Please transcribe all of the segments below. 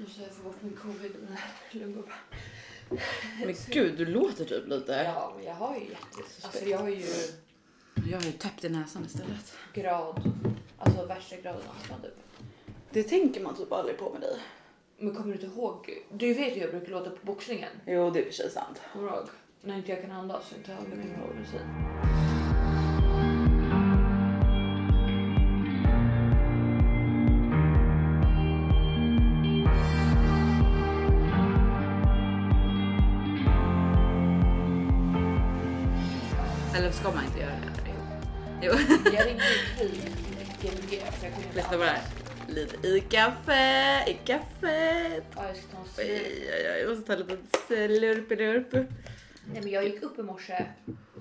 Måste jag få bort min covid i mina lungor. Men gud, du låter typ lite. Ja, men jag har ju jätte... Alltså jag har ju Jag har ju täppt i näsan istället. grad... Alltså värsta graden astma typ. Det tänker man typ aldrig på med dig. Men kommer du inte ihåg? Du vet ju hur jag brukar låta på boxningen. Jo, det är i och för sig sant. Kommer du ihåg? När inte jag kan andas så inte jag min medicin. Jo. Jag ringde inte Lyssna på det här. Lite i kaffe, i kaffet. Ja, jag ska ta en slurp. oj, jag måste ta lite slurp-lurp. Nej men jag gick upp i morse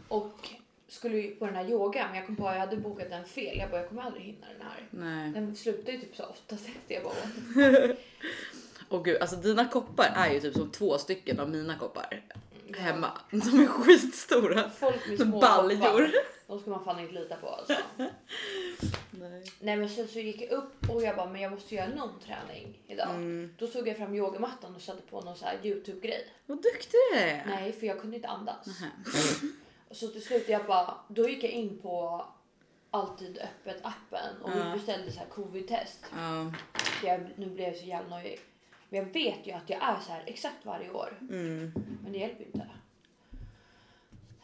och skulle ju på den här yoga men jag kom på att jag hade bokat den fel. Jag bara jag kommer aldrig hinna den här. Nej. Den slutade ju typ så 8.30. Jag bara Och gud, alltså dina koppar är ju typ som två stycken av mina koppar hemma. De är skitstora. folk med små Baljor. De ska man fan inte lita på alltså. Nej. Nej men sen så gick jag upp och jag bara men jag måste göra någon träning idag. Mm. Då såg jag fram yogamattan och satte på någon så här Youtube grej. Vad duktig du är. Nej för jag kunde inte andas. Och så till slut jag bara, då gick jag in på Alltid öppet appen och Ja. vi beställde så här covid-test. Ja. Jag, nu blev jag så jävla nojig. Men jag vet ju att jag är så här exakt varje år. Mm. Men det hjälper ju inte.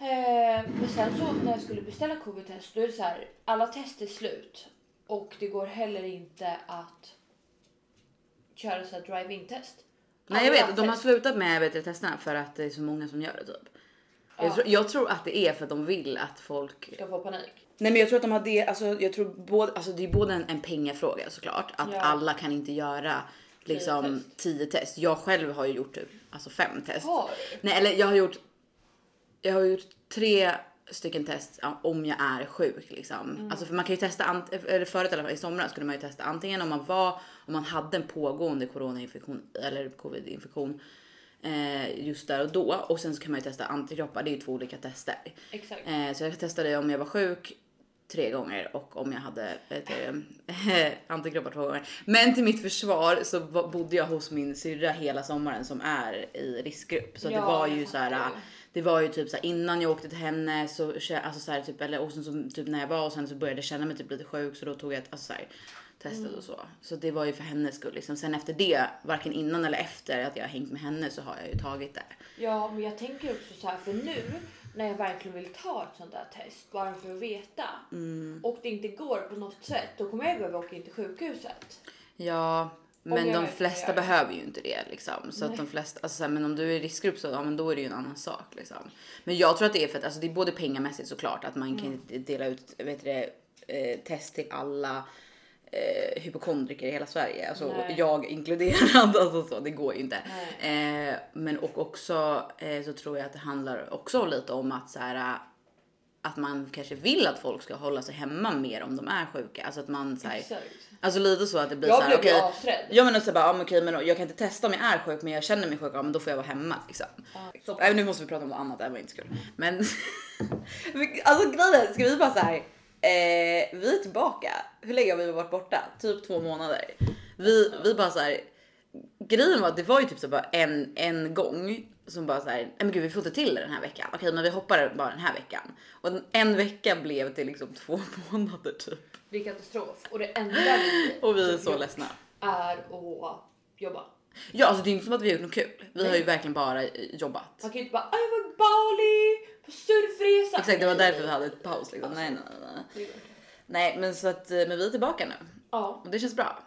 Eh, men sen så när jag skulle beställa covid-test då är det så här, alla test är slut. Och det går heller inte att köra så här drive-in test. Nej jag vet, de har test- slutat med vet testerna för att det är så många som gör det typ. Ja. Jag, tror, jag tror att det är för att de vill att folk... Ska få panik. Nej men jag tror att de har det, alltså jag tror både, alltså det är både en, en pengafråga såklart. Att Ja. alla kan inte göra liksom test. tio test. Jag själv har ju gjort typ alltså fem test. Har? Nej eller jag har gjort, jag har gjort tre stycken test ja, om jag är sjuk liksom. Mm. Alltså för man kan ju testa, eller förut i alla fall i somras skulle man ju testa antingen om man var, om man hade en pågående coronainfektion eller covidinfektion eh, just där och då och sen så kan man ju testa antikroppar. Det är ju två olika tester. Exakt. Eh, så jag testade om jag var sjuk tre gånger och om jag hade du, antikroppar två gånger. Men till mitt försvar så var- bodde jag hos min syrra hela sommaren som är i riskgrupp. Så det Ja, var jag ju så här. Det var ju typ så här, innan jag åkte till henne så alltså så här, typ eller och sen så typ när jag var och sen så började jag känna mig typ lite sjuk så då tog jag ett alltså så här, testet Mm. och så. Så det var ju för hennes skull liksom. Sen efter det, varken innan eller efter att jag har hängt med henne så har jag ju tagit det. Ja, men jag tänker också så här för nu när jag verkligen vill ta ett sånt där test bara för att veta Mm. och det inte går på något sätt, då kommer jag behöva åka in till sjukhuset. Ja, men de flesta jag behöver ju inte det liksom. Så att de flesta, alltså, så här, men om du är i riskgrupp så ja, men då är det ju en annan sak liksom. Men jag tror att det är för att alltså, det är både pengamässigt såklart att man kan Mm. inte dela ut vet du, det, eh, test till alla eh, hypokondriker i hela Sverige. Alltså Nej. jag inkluderad. Alltså så, det går ju inte. Eh, men och också eh, så tror jag att det handlar också lite om att så här att man kanske vill att folk ska hålla sig hemma mer om de är sjuka. Alltså att man så här. Alltså lite så att det blir Jag så här, okej. asrädd. Ja men så bara, ja, men okej men jag kan inte testa om jag är sjuk men jag känner mig sjuk, ja men då får jag vara hemma liksom. Ja. Nej, nu måste vi prata om något annat, det här var inte så kul. Men alltså grejen ska vi bara så här. Eh, vi är tillbaka. Hur länge har vi varit borta? Typ två månader. Vi, vi bara så här. Grejen var att det var ju typ så bara en, en gång som bara så här, nej men gud vi får inte till det den här veckan. Okej men vi hoppar bara den här veckan. Och en- vecka blev till liksom två månader typ. Det är katastrof och det enda vi Och vi är så ledsna. är att jobba. Ja alltså det är inte som att vi har gjort något kul. Vi har ju verkligen bara jobbat. Man kan ju inte bara "Ah, jag var i Bali på surfresa. Exakt det var Nej. därför vi hade ett paus liksom. Nej, nej, nej, nej. Nej men så att eh, men vi är tillbaka nu Ja, och det känns bra.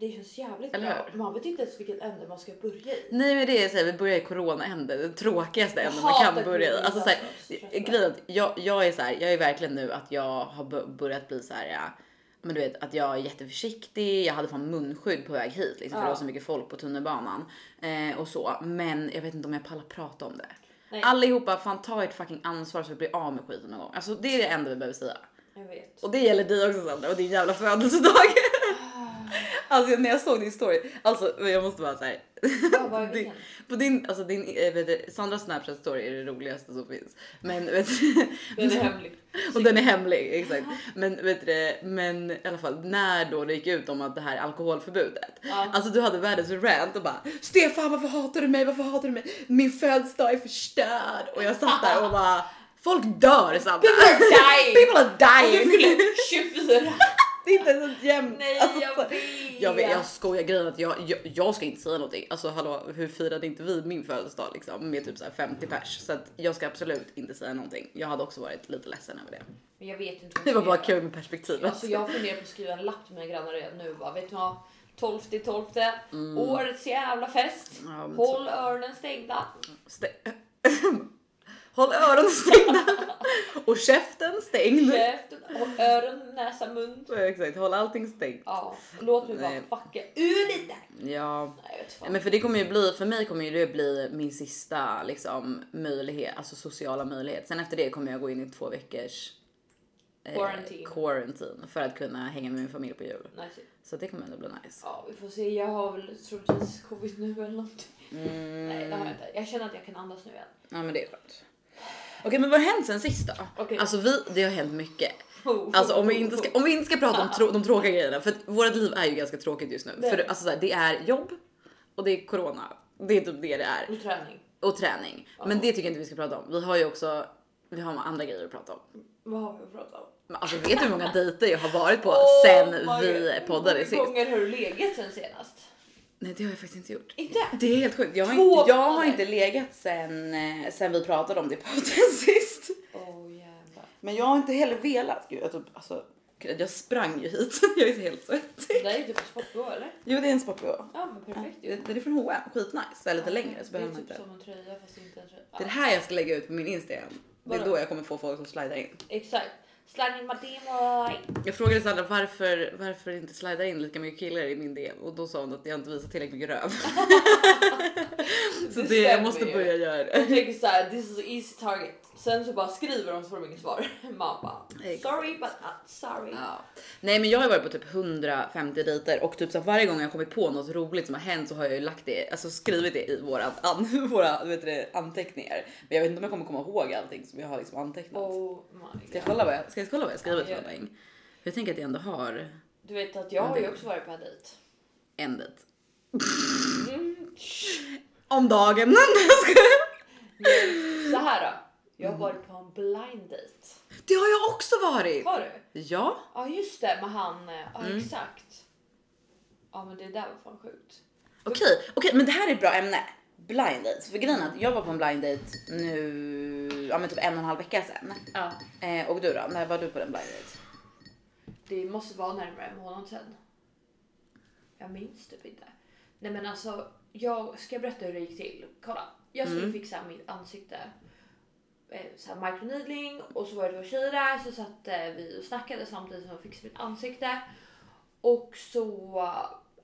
Det känns jävligt Eller bra. hur? Man vet inte ens vilket ämne man ska börja i. Nej men det är så här, vi börjar i coronaämnet, det tråkigaste ämnet man kan börja i. Alltså så här, så trött. grejen jag, jag är så här, jag är verkligen nu att jag har börjat bli så här. Ja, men du vet att jag är jätteförsiktig. Jag hade fan munskydd på väg hit liksom, för Ja. det var så mycket folk på tunnelbanan eh, och så. Men jag vet inte om jag pallar prata om det. Nej. Allihopa, fan ta ert fucking ansvar så vi blir av med skiten någon gång. Alltså det är det enda vi behöver säga. Jag vet. Och det gäller dig också Sandra och din jävla födelsedag. Alltså när jag såg din story, alltså jag måste bara säga. Det Din, på din, alltså din, eh, vet du, Sandras snapchat story är det roligaste som finns. Men vet du, Den är hemlig. och den är hemlig exakt. Men vet du, men i alla fall när då det gick ut om att det här alkoholförbudet. Ja. Alltså du hade världens rant och bara Stefan varför hatar du mig? Varför hatar du mig? Min födelsedag är förstörd. Och jag satt där och bara folk dör Sandra. People are dying! People are Och du dying. fyller 24! Det är inte ens jämnt. Nej Alltså, jag vet! jag, vet, jag skojar grejen att jag, jag, jag ska inte säga någonting. Alltså hallå, hur firade inte vi min födelsedag liksom med typ så här 50 pers? Så att jag ska absolut inte säga någonting. Jag hade också varit lite ledsen över det. Men jag vet inte Det var bara kul med perspektivet. Alltså jag funderar på att skriva en lapp till mina grannar redan nu. Bara, vet du vad? 12 till 12. Årets jävla fest. Mm. Ja, Håll öronen stängda. Stä- Håll öronen stängda och käften stängd. Käften, håll öron, näsa, mun. Ja, Exakt, håll allting stängt. Ja, låt mig Nej. bara fucka ur lite. Ja, Nej, men för det kommer ju bli, för mig kommer ju det bli min sista liksom möjlighet, alltså sociala möjlighet. Sen efter det kommer jag gå in i två veckors eh, Quarantine. quarantine för att kunna hänga med min familj på jul. Nice. Så det kommer ändå bli nice. Ja, vi får se. Jag har väl troligtvis covid nu eller någonting. Mm, Nej, det har jag inte. Jag känner att jag kan andas nu igen. ja men det är skönt. Okej men vad har hänt sen sist då? Okej. Alltså vi, det har hänt mycket. Oh, Alltså om vi oh, inte ska, oh. om vi inte ska prata om trå- de tråkiga grejerna för att vårt liv är ju ganska tråkigt just nu. Det är För alltså så här, det är jobb och det är corona. Det är typ det det är. Och träning. Och träning. Men det tycker jag inte vi ska prata om. Vi har ju också, vi har andra grejer att prata om. Vad har vi att prata om? Men alltså vet du hur många dejter jag har varit på Oh sen vi poddade Hur sist? många gånger har du legat sen senast? Nej det har jag faktiskt inte gjort. Inte? Det är helt sjukt. Jag har, Två inte, jag har inte legat sen, eh, sen vi pratade om det i podden sist. Åh jävlar. Men jag har inte heller velat. Gud, jag, typ, alltså, jag sprang ju hit. Jag är helt svettig. Det är ju typ en sportbh eller? Jo det är en sportbh. Ja men perfekt ju. Det det är från H&M, skitnice. Eller lite längre så Det är behöver man typ inte. som en tröja fast inte en tröja. Det är det här jag ska lägga ut på min Instagram. Det är Vadå? då jag kommer få folk som slidar in. Exakt. Sliding my demo. Jag frågade Sandra varför, varför inte slidar in lika mycket killar i min DM och då sa hon att jag inte visar tillräckligt mycket röv. så det, jag stämmer måste ju. börja göra det. Jag tänker såhär, this is an easy target. Sen så bara skriver de så får de inget svar. Man bara, sorry but not sorry. Ja. Nej men jag har varit på typ 150 dejter och typ så varje gång jag kommit på något roligt som har hänt så har jag ju lagt det, alltså skrivit det i våra, an, våra vet du, det, anteckningar. Men jag vet inte om jag kommer komma ihåg allting som jag har liksom antecknat. Oh my Ska jag god. kolla vad jag, ska jag kolla vad jag skrivit Ja, för någonting? Jag tänker att jag ändå har Du vet att jag har ju också varit på en dejt. en dejt. Mm. Om dagen. Så här då. Jag har varit på en blind date. det har jag också varit. Har du? Ja. Ja just det med han, eh, ja Mm. exakt. Ja men det där var fan sjukt. Okej, okej, men det här är ett bra ämne. Blind dates. För grejen är att jag var på en blind date nu, ja men typ en och en halv vecka sedan. Ja. Eh, och du då? När var du på den blind date? Det måste vara närmare en månad sedan. Jag minns typ inte. Nej men alltså, jag ska berätta hur det gick till. Kolla, jag skulle Mm. fixa mitt ansikte. Eh, Så här microneedling och så var det två tjejer där så satt eh, vi och snackade samtidigt som jag fixade mitt ansikte. Och så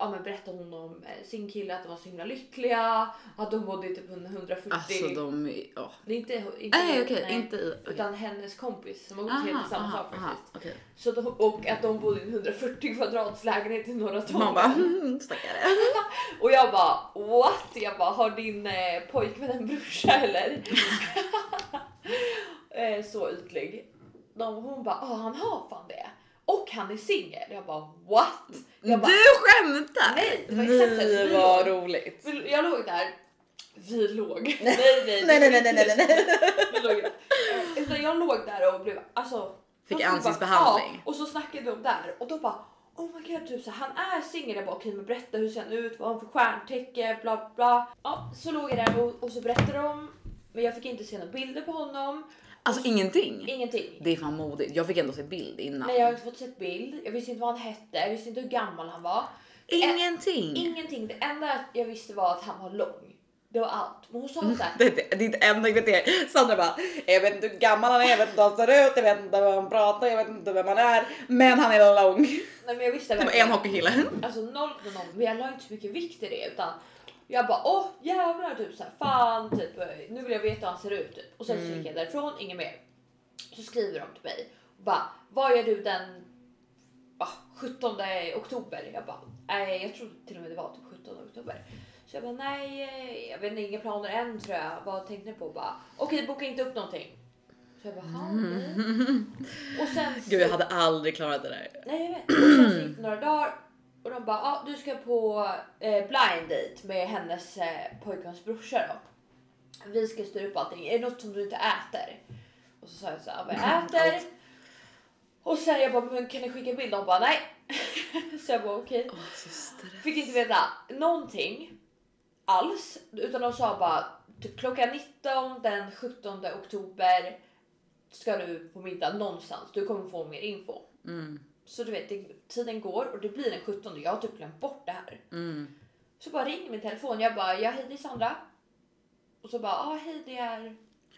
ja, men berättade hon om eh, sin kille att de var så himla lyckliga. Att de bodde i typ 140. Alltså de, ja. Det är inte, inte, Nej okej, inte i. okej. utan hennes kompis som har gått Aha, helt samma sak faktiskt. okej. Så de, och att de bodde i en 140 kvadrats lägenhet i Norra Man bara mm, stackare. Och jag bara what? Jag bara har din eh, pojkvän en brorsa eller? eh, så ytlig. De, hon bara ah han har fan det. Och han är singel. Jag bara what? Jag bara, Du skämtar! Nej, det var exakt så. Nej Vi låg- roligt. vi- jag låg där. Vi låg. Nej nej Nej nej nej nej nej. nej. Vi låg där. Utan jag låg där och blev alltså. Fick ansiktsbehandling. Bara, ja, och så snackade de där och då bara Oh my god, typ så här, han är singel. Jag bara okej men berätta hur ser han ut? Vad har han för stjärntecken? Bla bla. Ja, så låg jag där och, och så berättade de. Men jag fick inte se några bilder på honom. Alltså ingenting. Ingenting. Det är fan modigt. Jag fick ändå se bild innan. Nej, jag har inte fått sett bild. Jag visste inte vad han hette. Jag visste inte hur gammal han var. Ingenting. Ingenting. Det enda jag visste var att han var lång. Det var allt. Men hon sa så här. Det är det- ditt enda kriterium. Sandra bara, jag vet inte hur gammal han är, jag vet inte hur han ser ut, jag vet inte hur han pratar, jag vet inte vem han är, men han är lång. Nej, men jag visste Som verkligen- en hockeykille. Alltså noll på noll. Men jag la inte så mycket vikt i det utan jag bara åh jävlar typ såhär fan typ nu vill jag veta hur han ser ut typ. Och sen så gick jag därifrån, inget mer. Så skriver de till mig och bara vad gör du den ah, 17 oktober? Jag bara Nej, jag tror till och med det var typ 17 oktober. Så jag bara nej, jag vet inte, inga planer än tror jag. Vad tänkte ni på? Bara okej, boka inte upp någonting. Så jag bara, "Ha, okej." Och sen så, Gud jag hade aldrig klarat det där. Nej jag vet. Och sen så gick det några dagar och de bara, ah, du ska på eh, blind date med hennes eh, pojkväns brorsa då. Vi ska styra upp allting. Är det något som du inte äter? Och så sa jag så här, vad jag äter. Allt. Och sen jag bara, men kan ni skicka bild? De bara, nej. så jag bara, okej. Så stress. Fick inte veta någonting alls. Utan de sa bara, typ klockan 19 den 17 oktober ska du på middag någonstans. Du kommer få mer info. Mm, Så du vet, det, tiden går och det blir den 17. Jag har typ glömt bort det här. mm. Så bara ringer min telefon. Jag bara, ja hej det är Sandra. Och så bara, ah, hej det är...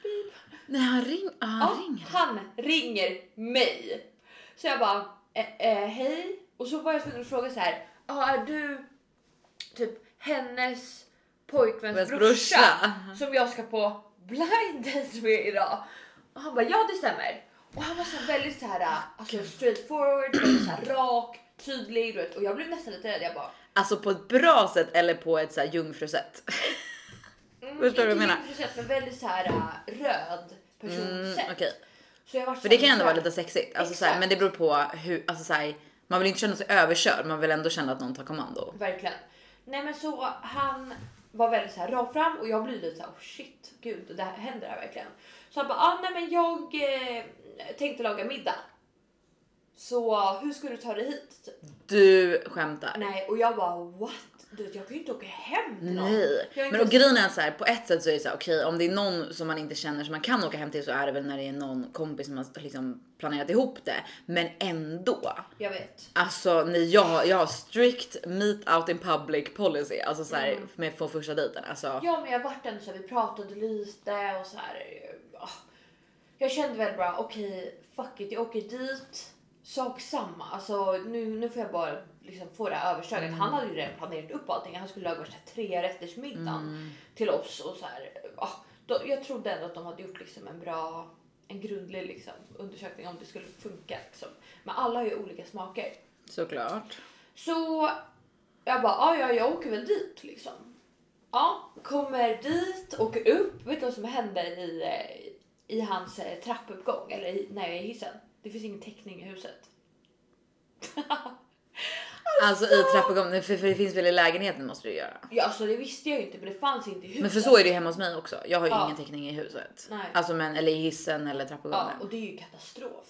Beep. Nej han, ring, ah, han Ja, ringer. han ringer mig. Så jag bara, eh, eh, hej. Och så var jag tvungen att fråga så här, ah, är du typ hennes pojkväns brorsa, brorsa. som jag ska på blind date med idag? Och han bara, ja det stämmer. Och han var så väldigt så här, alltså straight forward, så här rak, tydlig. Du vet. Och jag blev nästan lite rädd. Jag bara, Alltså på ett bra sätt eller på ett så här jungfrusätt? mm, Förstår du vad jag menar? jungfrusätt, men väldigt så här äh, röd Mm, personsätt. Så jag var För det kan så ändå vara lite sexigt. Alltså, så här, men det beror på hur, alltså, så här, man vill inte känna sig överkörd, man vill ändå känna att någon tar kommando. Verkligen. Nej men så han var väldigt så här rak fram och jag blir lite så här, oh shit, gud, det här händer här verkligen. Så han bara, ah, nej men jag eh, tänkte laga middag. Så hur ska du ta dig hit? Typ. Du skämtar. Nej och jag bara what? Du jag kan ju inte åka hem till någon. Nej, men och grejen är så här, på ett sätt så är det så här, okej om det är någon som man inte känner som man kan åka hem till så är det väl när det är någon kompis som har liksom planerat ihop det. Men ändå. Jag vet. Alltså nej, jag, har- jag har strict meet out in public policy, alltså så här, Mm. med på första dejten. Alltså, Ja men jag vart ändå så här, vi pratade lite och så här. Ah. Jag kände väl bara okej fuck it, jag åker dit. Sak samma. Alltså nu, nu får jag bara liksom få det här överstökat. Han hade ju redan planerat upp allting. Han skulle laga värsta tre rätters middagen till oss och så här. ah, då, jag trodde ändå att de hade gjort liksom en bra, en grundlig liksom, undersökning om det skulle funka. Liksom. Men alla har ju olika smaker. såklart. Så jag bara, ja, ja, jag åker väl dit liksom. Ja, kommer dit, åker upp. Vet du vad som händer i, eh, i hans eh, trappuppgång eller i, när jag är i hissen? Det finns ingen täckning i huset. Alltså i trappuppgången, för, för det finns väl i lägenheten måste du göra. Ja, alltså det visste jag ju inte, men det fanns inte i huset. Men för så är det ju hemma hos mig också. Jag har ju Ja. ingen täckning i huset. Nej. Alltså men eller i hissen eller Ja, trappuppgången. och det är ju katastrof.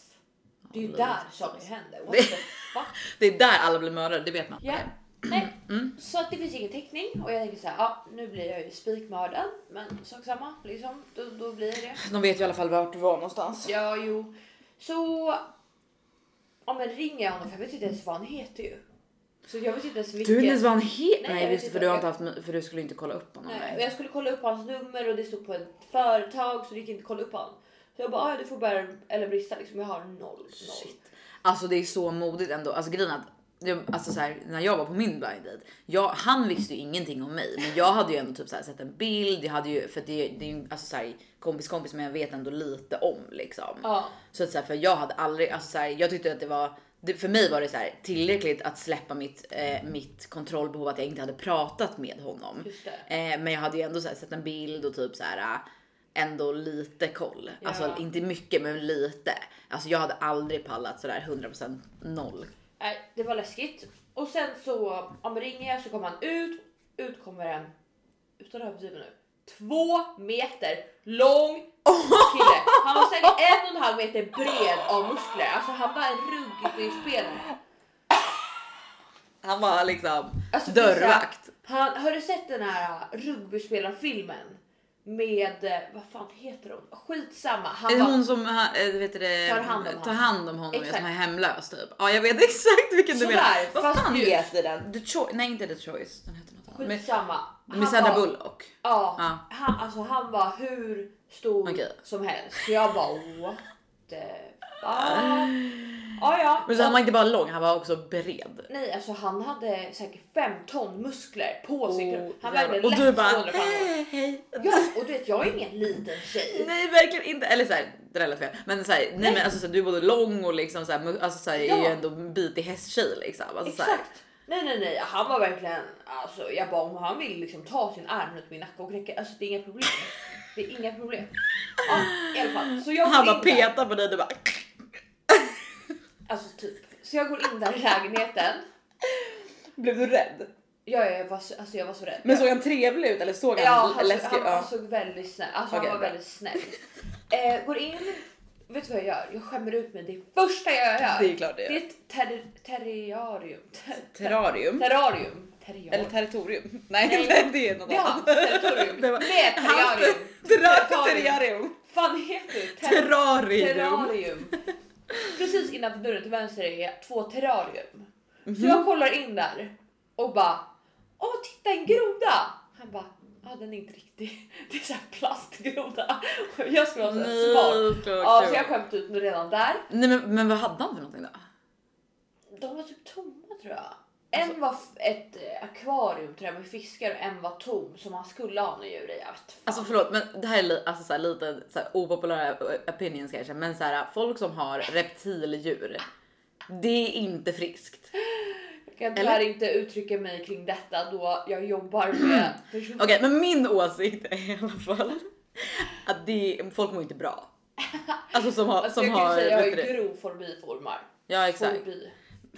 Det är ju Ja, där saker händer. What Det- the fuck? Det är där alla blir mördare, det vet man. Ja. Nej, Mm. så att det finns ingen täckning och jag tänker så här, ja, nu blir jag ju spikmördad, men sak samma liksom. Då, då blir det. De vet ju i alla fall vart du var någonstans. Ja, jo. Så... Ja, men ringer jag honom för jag vet inte ens vad han heter ju. Så jag vet inte ens vilken... Du vet inte ens vad han heter? Nej, Nej, visst för du har inte haft för du skulle inte kolla upp honom. Nej, jag skulle kolla upp hans nummer och det stod på ett företag så det gick inte att kolla upp honom. Så jag bara, "Ah, ja du får bära eller brista liksom. Jag har noll, noll. Shit. Alltså det är så modigt ändå. Alltså grejen att jag, alltså så här, när jag var på min blind date, jag, han visste ju ingenting om mig, men jag hade ju ändå typ så sett en bild. Jag hade ju för det, det är ju alltså så här, kompis kompis, men jag vet ändå lite om liksom. Ja, Så att så här, för jag hade aldrig, alltså så jag tyckte att det var, det, för mig var det så här, tillräckligt att släppa mitt, eh, mitt kontrollbehov att jag inte hade pratat med honom. Eh, men jag hade ju ändå så sett en bild och typ så här äh, ändå lite koll. Ja. Alltså inte mycket men lite. Alltså jag hade aldrig pallat sådär 100% noll. Nej, det var läskigt. Och sen så om ringer jag så kommer han ut. Ut kommer en, utan att överdriva nu, två meter lång kille. Han var säkert en och en halv meter bred av muskler. Alltså han var en rugbyspelare. Han var liksom Alltså, dörrvakt. Han, har du sett den här rugbyspelarfilmen? Med, eh, vad fan heter hon? Skitsamma. Han Är det var, hon som äh, vet du det, Tar hand om tar honom. hand om honom Exakt. som är hemlös typ? Ja jag vet exakt vilken du Sådär, menar. Vad fast fan heter den? The Choice? Nej inte The Choice. Den heter något annat. Med, skitsamma. med Han Sandra var- Bullock. Ja, Ja. Han, alltså, han var hur stor Okej. som helst. Så jag bara what the fuck. Ja, ja. Men så han var inte bara lång, han var också bred. Nej, alltså han hade säkert fem ton muskler på sin kropp. Han Oh, vägde och lätt du bara 200 pound. hej hej. Ja, och du vet jag är ingen liten tjej. Nej verkligen inte. Eller såhär, det lät fel. Men såhär, nej, men alltså så, här, du är både lång och liksom såhär, alltså såhär, är ju Ja. ändå en bitig hästtjej liksom. Alltså, såhär, Exakt. Nej nej nej, han var verkligen alltså jag bad om han vill liksom ta sin arm runt min nacke och knäcka. Alltså det är inga problem. Det är inga problem. Ja, i alla fall. Så jag Han bara petar på dig du bara. Alltså typ. Så jag går in där i lägenheten. Blev du rädd? Ja, jag var så, alltså jag var så rädd. Men såg han trevlig ut eller såg han Ja, han, läskig han, ut? han såg väldigt snäll alltså Okej, han var bra. väldigt snäll. Eh, går in, vet du vad jag gör? Jag skämmer ut mig det första jag gör. Det är klart det Det är är. ett ter terrarium. Ter Terrarium? terrarium. Terriarium. Eller territorium? Nej, Nej. det är något Det är hans territorium. Det var- Nej, terrarium. Terra- Territorium. Terrarium. fan heter det? Ter Terrarium. terrarium. Precis innanför dörren till vänster är två terrarium. Mhm. Så jag kollar in där och bara Åh titta en groda! Han bara Ja den är inte riktig. Det är såhär plastgroda. Jag skulle vara så här smart. Ja så jag skämde ut mig redan där. Nej men, men vad hade han för någonting då? De var typ tomma tror jag. En var ett eh, akvarium tror jag med fiskar och en var tom som man skulle ha några djur i. Jag vet fan. Alltså förlåt men det här är li- alltså, så här, lite så här, opopulära opinions kanske men så här, folk som har reptildjur. Det är inte friskt. jag kan tyvärr inte uttrycka mig kring detta då jag jobbar med personer. Okej men min åsikt är i alla fall att det, folk mår inte bra. Alltså som har, Alltså som jag kan har ju säga jag har grov forbiformar. Ja exakt. Forbi.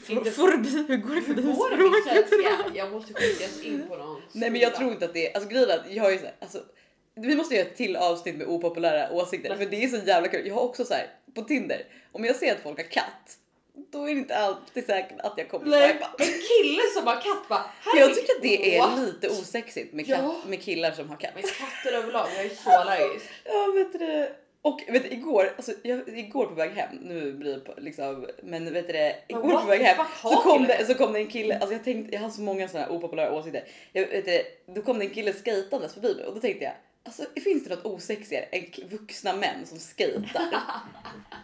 For, Inte- forbi, hur går det för dig språket? Jag måste skickas in på någon Nej men jag tror inte att det är, alltså grejen är att jag har ju så här, alltså vi måste göra ett till avsnitt med opopulära åsikter för det är så jävla kul. Jag har också så här på Tinder, om jag ser att folk har katt, då är det inte alltid säkert att jag kommer Nej, swipa. en kille som har katt bara jag tycker att det är lite osexigt med, katt, Ja. med killar som har katt. Men katter överlag, jag är så allergisk. Ja vet du. Och vet du, igår, alltså, jag, igår på väg hem, nu blir det på, liksom, men vet du det, igår på väg hem så kom, det, så kom det en kille, alltså jag tänkte, jag har så många sådana opopulära åsikter. Jag, vet du, då kom det en kille skejtandes förbi mig och då tänkte jag, alltså finns det något osexigare än vuxna män som skejtar?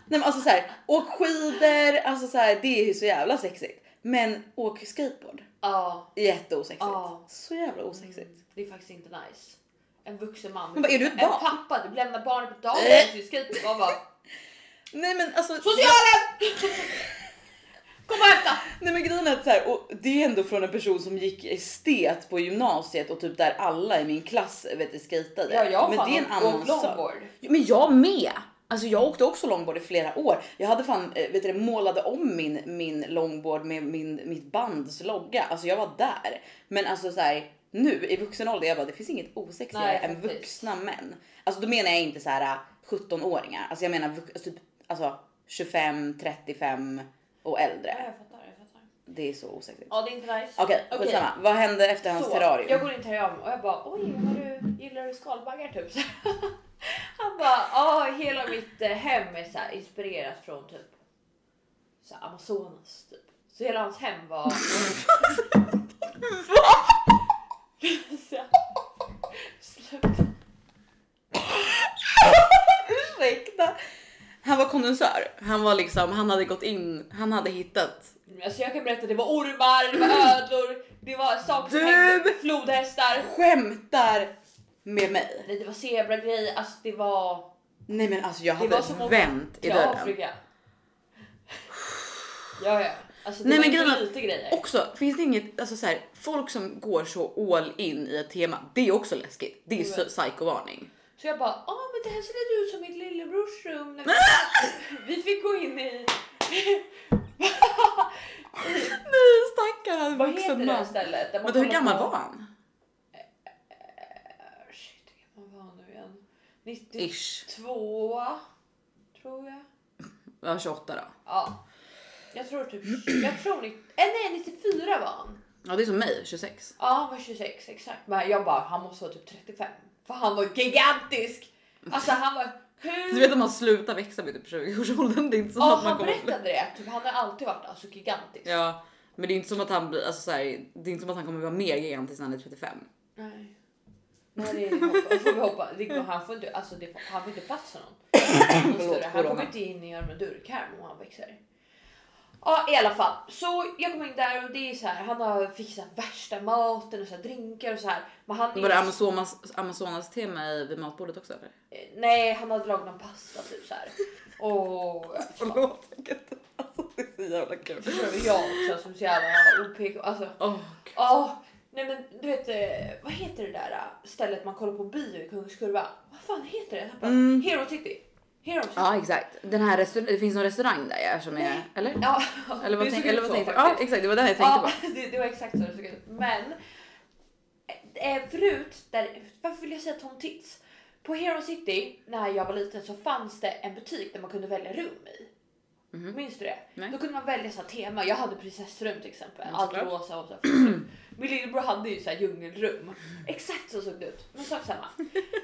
Nej men alltså så här, åk skidor, alltså så här, det är så jävla sexigt. Men åk skateboard, Ja, jätteosexigt. Ja. Så jävla osexigt. det är faktiskt inte nice. En vuxen man. Men vad, är du ett en barn? pappa, du lämnar barnet på dagis i skateboard. Man bara Nej men alltså. socialen! Kom och hämta! Nej men grejen är att så här, och det är ändå från en person som gick estet på gymnasiet och typ där alla i min klass vet du, skejtade. Ja, jag men fan det är en annan sak. Men jag med. Alltså jag åkte också longboard i flera år. Jag hade fan, eh, vet du, målade om min, min longboard med min, mitt bands logga. Alltså jag var där. Men alltså så här, nu i vuxen ålder, jag bara det finns inget osexigare Nej, än vuxna män. Alltså då menar jag inte så här 17-åringar. Alltså jag menar alltså, typ, alltså 25, 35 och Ja, äldre. jag fattar, jag fattar. Det är så osexigt. Ja, det är inte nice. Okej, Okej. skitsamma. Vad hände efter hans Så, terrarium? Jag går in till terrarium och jag bara oj, har du, gillar du skalbaggar typ? Han bara ja, hela mitt eh, hem är så här inspirerat från typ så här, Amazonas typ. Så hela hans hem var. Sluta. Ursäkta. Han var kondensör. Han var liksom, han hade gått in, han hade hittat. Alltså jag kan berätta det var ormar, det var ödlor, det var saker som hängde, flodhästar. Skämtar med mig. Nej, det var zebragrejer, alltså det var. Nej men alltså jag Det hade vänt i dörren. Afrika. Ja, ja. Alltså det Nej, var men grejen är- lite grejer. Också finns det inget, alltså så här, folk som går så all in i ett tema, det är också läskigt. Det är vet. psykovarning. Så jag bara, ja men det här ser lite ut som mitt lillebrors rum. när vi- Vi fick gå in i, Nej stackare vad heter det man. stället? Där Men hur gammal på- var han? Eh, Shit, hur gammal var han nu igen? Ish. 92 tror jag. Ja 28 då. Ja. Jag tror typ, jag tror, ni- eh, nej 94 var han. Ja det är som mig, 26. Ja han var 26 exakt. Men jag bara, han måste vara typ 35. För han var gigantisk. Alltså han var hur... Du vet om man slutar växa vid typ 20-årsåldern, det är inte som Ja att man han berättade det. Typ, han har alltid varit alltså, gigantisk. Ja, men det är inte som att han blir, alltså så här, det är inte som att han kommer vara mer gigantisk när han är 35. Nej. Nej det är får vi hoppa. Det han får inte, alltså, det, han får inte plats för någon. Han kommer inte in i en durkärm om han växer. Ja i alla fall så jag kommer in där och det är så här. Han har fixat värsta maten och så här, drinkar och så här. Men han Var det Amazonas, Amazonas tema i- vid matbordet också eller? Eh, Nej han hade lagat någon pasta typ så här. Och Förlåt. jag kan inte- Alltså, Det är så jävla kul. Förstår jag också som så jävla OPK. Alltså, Åh, ja. nej men du vet, eh, vad heter det där eh, stället man kollar på bio i Kungens Kurva? Vad fan heter det? Mm. Hero City. Hero. Ja exakt. Den här restaur- det finns någon restaurang där ja, som är, eller? Ja, Eller vad, det tänk, såg eller ut vad så tänkte du? Ja faktiskt. exakt, det var den jag tänkte Ja, på. det, det var exakt så det såg ut. Men eh, förut, där, varför vill jag säga Tom Tits? På Hero City när jag var liten så fanns det en butik där man kunde välja rum i. Minns du det? Nej. Då kunde man välja så här tema. Jag hade prinsessrum till exempel. Allt såklart. rosa och så. här. Min lillebror hade ju så här djungelrum. Exakt så såg det ut. Men sak samma.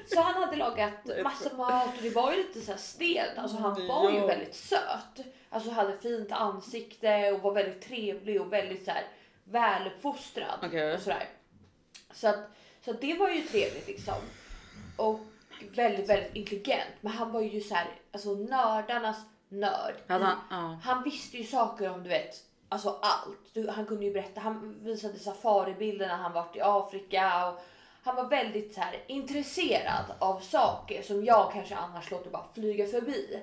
Så han hade lagat massa mat och det var ju lite så här stelt. Alltså han var ju väldigt söt. Alltså hade fint ansikte och var väldigt trevlig och väldigt så här väluppfostrad. Okej. Och sådär. Så, att, så att det var ju trevligt liksom. Och väldigt, väldigt intelligent. Men han var ju så här, alltså nördarnas nörd. Han, ja. Han visste ju saker om du vet, alltså allt. Du, han kunde ju berätta, han visade safaribilder när han varit i Afrika och han var väldigt så här intresserad av saker som jag kanske annars låter bara flyga förbi.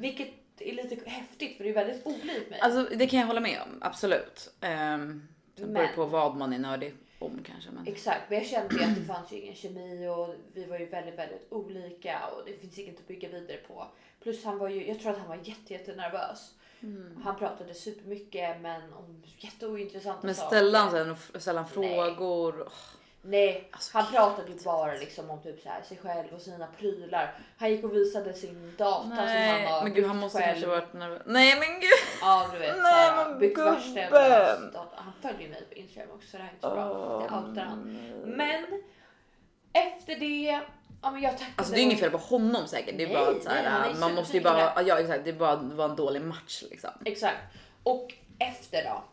Vilket är lite häftigt för det är väldigt olikt mig. Alltså det kan jag hålla med om, absolut. Um, det beror på vad man är nördig om kanske. Men... Exakt, men jag kände ju att det fanns ju ingen kemi och vi var ju väldigt, väldigt olika och det finns inget att bygga vidare på. Plus han var ju, jag tror att han var jätte, jätte nervös. Mm. Han pratade supermycket men om jätteointressanta Men saker. ställde han sen, ställde han Nej. frågor? Åh, Nej, Alltså, han pratade ju bara liksom om typ så här, sig själv och sina prylar. Han gick och visade sin data som han Nej, har men gud han måste själv. kanske varit nervös. Nej men gud! Ja du vet Nej, men byggt värsta. Han följer mig på Instagram också så det här är inte så bra. Åh, Det outar han. Men efter det, ja men jag tackade. Alltså det är inget fel på honom säkert. Det är Nej, bara att så nej, här, man måste ju bara, ja exakt, det är bara var en dålig match liksom. Exakt. Och efter då,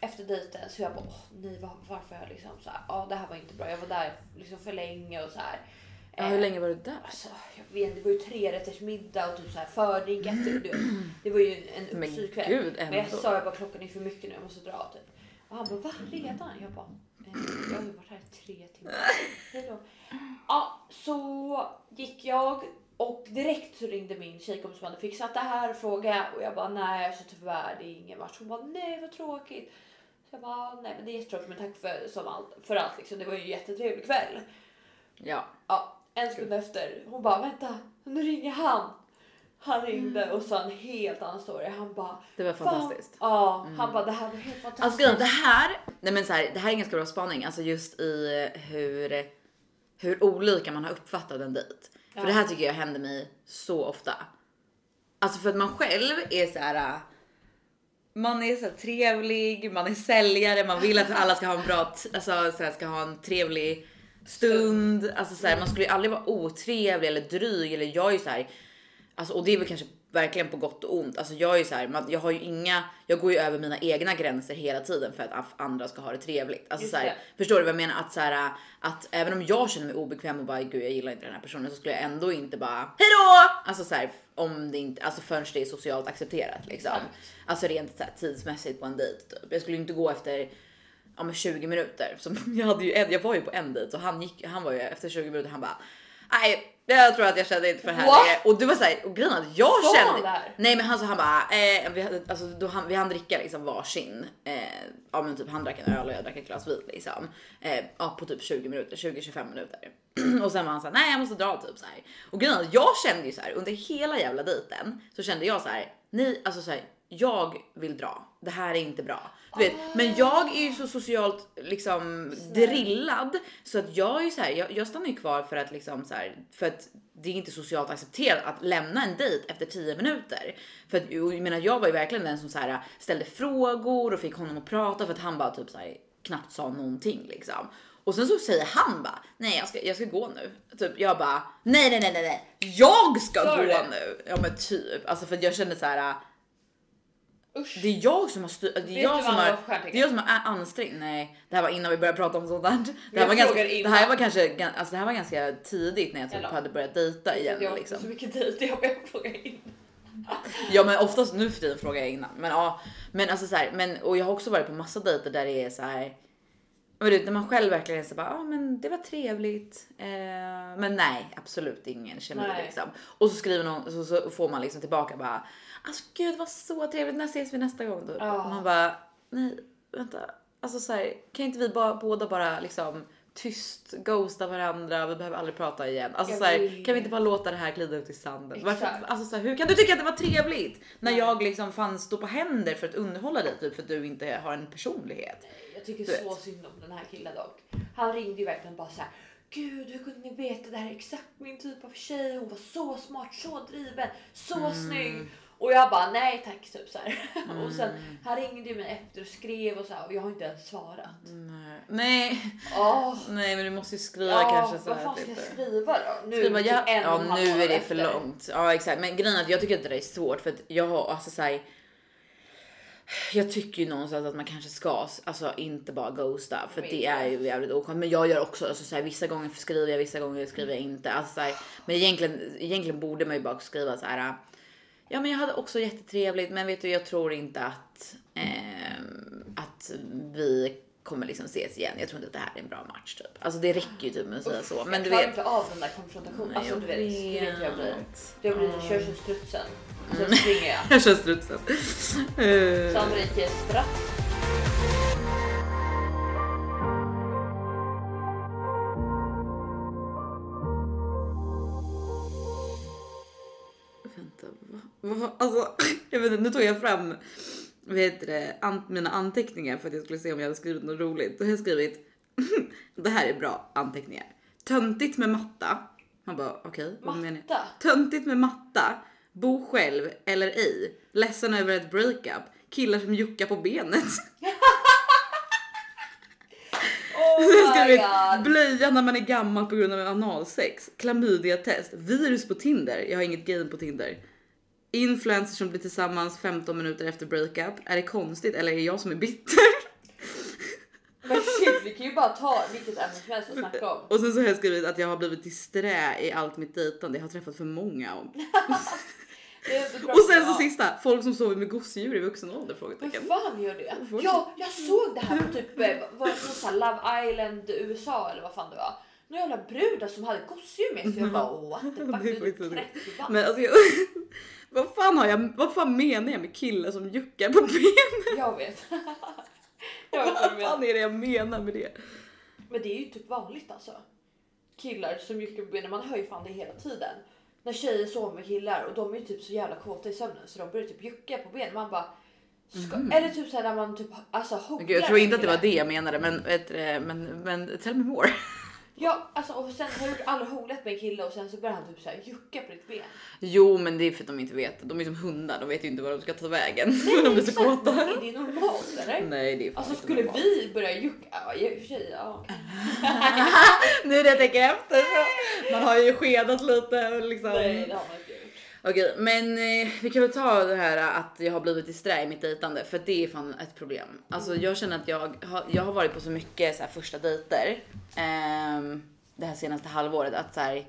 efter dejten så jag bara, åh nej var, varför jag liksom så här, ja det här var inte bra. Jag var där liksom för länge och så här. Ja, Eh, hur länge var du där? Alltså, jag vet det var ju tre rätters middag och typ så här. Du vet. Det var ju en Men uppstyrd kväll. gud Men jag sa jag bara klockan är för mycket nu, jag måste dra typ. Och han bara va redan? Jag bara eh, jag har ju varit här i tre timmar. Hejdå. Ja, så gick jag och direkt så ringde min tjejkompis som hade fixat det här och frågade och jag bara nej så tyvärr det är ingen match. Hon bara nej vad tråkigt. Så jag bara nej men det är jättetråkigt men tack för, som allt, för allt liksom. Det var ju en jättetrevlig kväll. Ja. Ja, en sekund efter. Hon bara vänta, nu ringer han. Han ringde och sa en helt annan story. Han bara Det var "Fan." fantastiskt. Ja, han bara det här var helt Alltså fantastiskt. grejen, det här, nej men så här, det här är en ganska bra spaning, alltså just i hur, hur olika man har uppfattat en dejt. Ja. För det här tycker jag händer mig så ofta. Alltså för att man själv är så här. Man är så här trevlig, man är säljare, man vill att alla ska ha en bra, alltså så här, ska ha en trevlig stund. Alltså så här, man skulle ju aldrig vara otrevlig eller dryg eller jag är ju så här. Alltså, och det är väl kanske verkligen på gott och ont. Alltså jag är ju så här, man, jag har ju inga, jag går ju över mina egna gränser hela tiden för att andra ska ha det trevligt. Alltså så här, förstår du vad jag menar? Att så här, att även om jag känner mig obekväm och bara gud jag gillar inte den här personen så skulle jag ändå inte bara hejdå! Alltså så här, om det inte, alltså förrän det är socialt accepterat liksom. Exakt. Alltså rent så här, tidsmässigt på en dejt. Typ. Jag skulle inte gå efter ja, men 20 minuter. Som jag, hade ju en, jag var ju på en dejt och han, gick, han var ju efter 20 minuter han bara nej jag tror att jag kände inte för det här What? längre." Och du var såhär, och grejen att jag Sa han kände det här? Nej men han sa han bara, eh, vi, hade, alltså, då han, vi hann dricka liksom varsin. Eh, ja men typ han drack en öl och jag drack ett glas vin liksom. Eh, ja, på typ 20 minuter, 20-25 minuter. och sen var han såhär, nej jag måste dra typ så här. Och grejen att jag kände ju så här under hela jävla dejten så kände jag så här, nej alltså så här, jag vill dra. Det här är inte bra. Du vet, men jag är ju så socialt liksom drillad så att jag är ju så här, jag, jag stannar ju kvar för att liksom så här, för att det är inte socialt accepterat att lämna en dejt efter 10 minuter. För att jag menar, jag var ju verkligen den som så här ställde frågor och fick honom att prata för att han bara typ så här knappt sa någonting liksom. Och sen så säger han bara nej, jag ska, jag ska gå nu. Typ jag bara nej, nej, nej, nej, nej, jag ska Sa gå nu. Ja, men typ alltså för jag kände så här. Usch. Det är jag som har styrt. Det är jag som har. Det är jag som har ansträngt. Nej, det här var innan vi började prata om sånt där. Det här, var ganska, frågar det innan. här var kanske, alltså det här var ganska tidigt när jag typ hade börjat dejta igen jag liksom. så mycket dejt, jag börjar fråga in. Ja men oftast nu för tiden frågar jag innan. Men ja, men alltså så här, men och jag har också varit på massa dejter där det är så här. Men du, när man själv verkligen är så bara, ja ah, men det var trevligt. Eh, men nej, absolut ingen kemi Nej. liksom. Och så skriver någon, så, så får man liksom tillbaka bara, alltså gud var så trevligt, när ses vi nästa gång? Typ. Ja. Och man bara, nej vänta, alltså så här, kan inte vi bara, båda bara liksom tyst ghosta varandra, vi behöver aldrig prata igen. Alltså så här, vet. kan vi inte bara låta det här glida ut i sanden? Varför, alltså så här, hur kan du tycka att det var trevligt när jag liksom fanns stå på händer för att underhålla dig typ för att du inte har en personlighet? Jag tycker Du så synd om den här killen dock. Han ringde ju verkligen bara så här. Gud, hur kunde ni veta det här är exakt min typ av tjej? Hon var så smart, så driven, så Mm. snygg. Och jag bara nej tack typ så här. Och sen han ringde ju mig efter och skrev och så här och jag har inte ens svarat. Nej. Nej, Åh, nej men du måste ju skriva ja, kanske så vad här. fan ska jag typ. skriva då? Nu Skriva, typ ja, en ja nu är det för efter. långt. Ja exakt men grejen är att jag tycker att det där är svårt för att jag har alltså så här, jag tycker ju någonstans att man kanske ska alltså inte bara ghosta för Jag det är ju jävligt oskönt. Men jag gör också alltså, så här, vissa gånger skriver jag, vissa gånger skriver jag inte. Alltså, så här, men egentligen, egentligen borde man ju bara skriva så här. Ja, men jag hade också jättetrevligt, men vet du, jag tror inte att ehm, att vi kommer liksom ses igen. Jag tror inte att det här är en bra match typ. Alltså det räcker ju typ med att säga så. Men jag du klarar vet. inte av den där konfrontationen. Alltså du vet, du vet hur jag blir. Jag blir kör som strutsen. Sen Mm. springer jag. Jag kör strutsen. Eh, Sandrike Alltså, jag vet inte, nu tog jag fram vad heter det, an, mina anteckningar för att jag skulle se om jag hade skrivit något roligt. Då har jag skrivit, det här är bra anteckningar. Töntigt med matta. Man bara okej, vad menar jag? Töntigt med matta. Bo själv eller ej. Ledsen över ett breakup. Killar som juckar på benet. Oh skrivit god. blöja när man är gammal på grund av analsex. Klamydia-test. Virus på Tinder. Jag har inget game på Tinder. Influencers som blir tillsammans 15 minuter efter breakup. Är det konstigt eller är det jag som är bitter? Men shit, vi kan ju bara ta vilket ämne som helst att snacka om. Och sen så har jag skrivit att jag har blivit disträ i allt mitt dejtande. Jag har träffat för många om. Och sen så sista, folk som sover med gosedjur i vuxen ålder? Vem Frågetecken. fan gör det? Ja, jag såg det här på typ eh, var det så Love Island USA eller vad fan det var. Några jävla brudar som hade gosedjur med sig. Jag bara what the fuck, du är typ faktiskt 30 bast. Men alltså jag, vad fan har jag, vad fan menar jag med killar som juckar på benet? Jag vet. jag vet vad fan är det jag menar med det? Men det är ju typ vanligt alltså. Killar som juckar på benen, man hör ju fan det hela tiden. När tjejer sover med killar och de är ju typ så jävla kåta i sömnen så de börjar typ jucka på benen. Man bara ska, Eller typ såhär när man typ alltså Gud, jag tror inte att det var det jag menade, men, vet, men, men tell me more. Ja, alltså och sen har du aldrig hånglat med en kille och sen så börjar han typ såhär jucka på ditt ben. Jo, men det är för att de inte vet. De är som hundar, de vet ju inte vad de ska ta vägen. de blir så kåta. Är det normalt eller? Nej, det är Alltså skulle normalt. vi börja jucka, ja i och för sig ja. Nu är det jag tänker efter. Man har ju skedat lite och liksom. Nej det har man inte gjort. Okej, men eh, vi kan väl ta det här att jag har blivit disträ i mitt dejtande för det är fan ett problem. Alltså jag känner att jag har, jag har varit på så mycket så här, första dejter ehm, det här senaste halvåret att så här,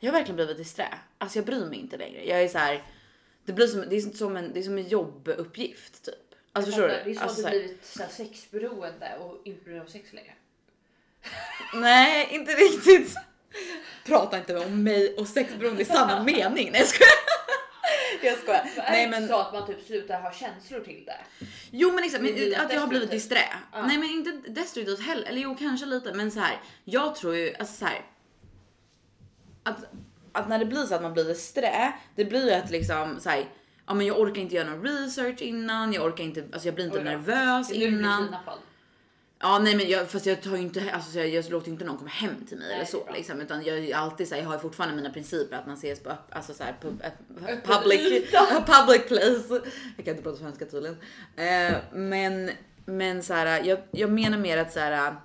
jag har verkligen blivit disträ. Alltså jag bryr mig inte längre. Jag är så här, det blir som, det är som en, det är som en jobbuppgift typ. Alltså förstår du? Det är som Alltså, att du här, blivit så här sexberoende och inte bryr dig om sex längre. nej, inte riktigt. Prata inte om mig och sexberoende i samma mening. Nej jag skojar. Jag skojar. Är Nej det men inte så att man typ slutar ha känslor till det? Jo men exakt, blir men, att jag har blivit disträ. Ja. Nej men inte destruktivt heller, eller jo kanske lite men så här. Jag tror ju alltså så här. Att, att när det blir så att man blir disträ, det blir ju att liksom så här. Ja men jag orkar inte göra någon research innan, jag orkar inte, alltså jag blir inte Oj nervös är blir innan. kidnappad. Ja nej men jag, fast jag tar ju inte, alltså så jag, jag låter inte någon komma hem till mig Nej, eller så liksom utan jag är alltid så här, jag har ju fortfarande mina principer att man ses på alltså så här, på, Öppen public, public place. Jag kan inte prata svenska tydligen. Eh, men men så här, jag, jag menar mer att så här.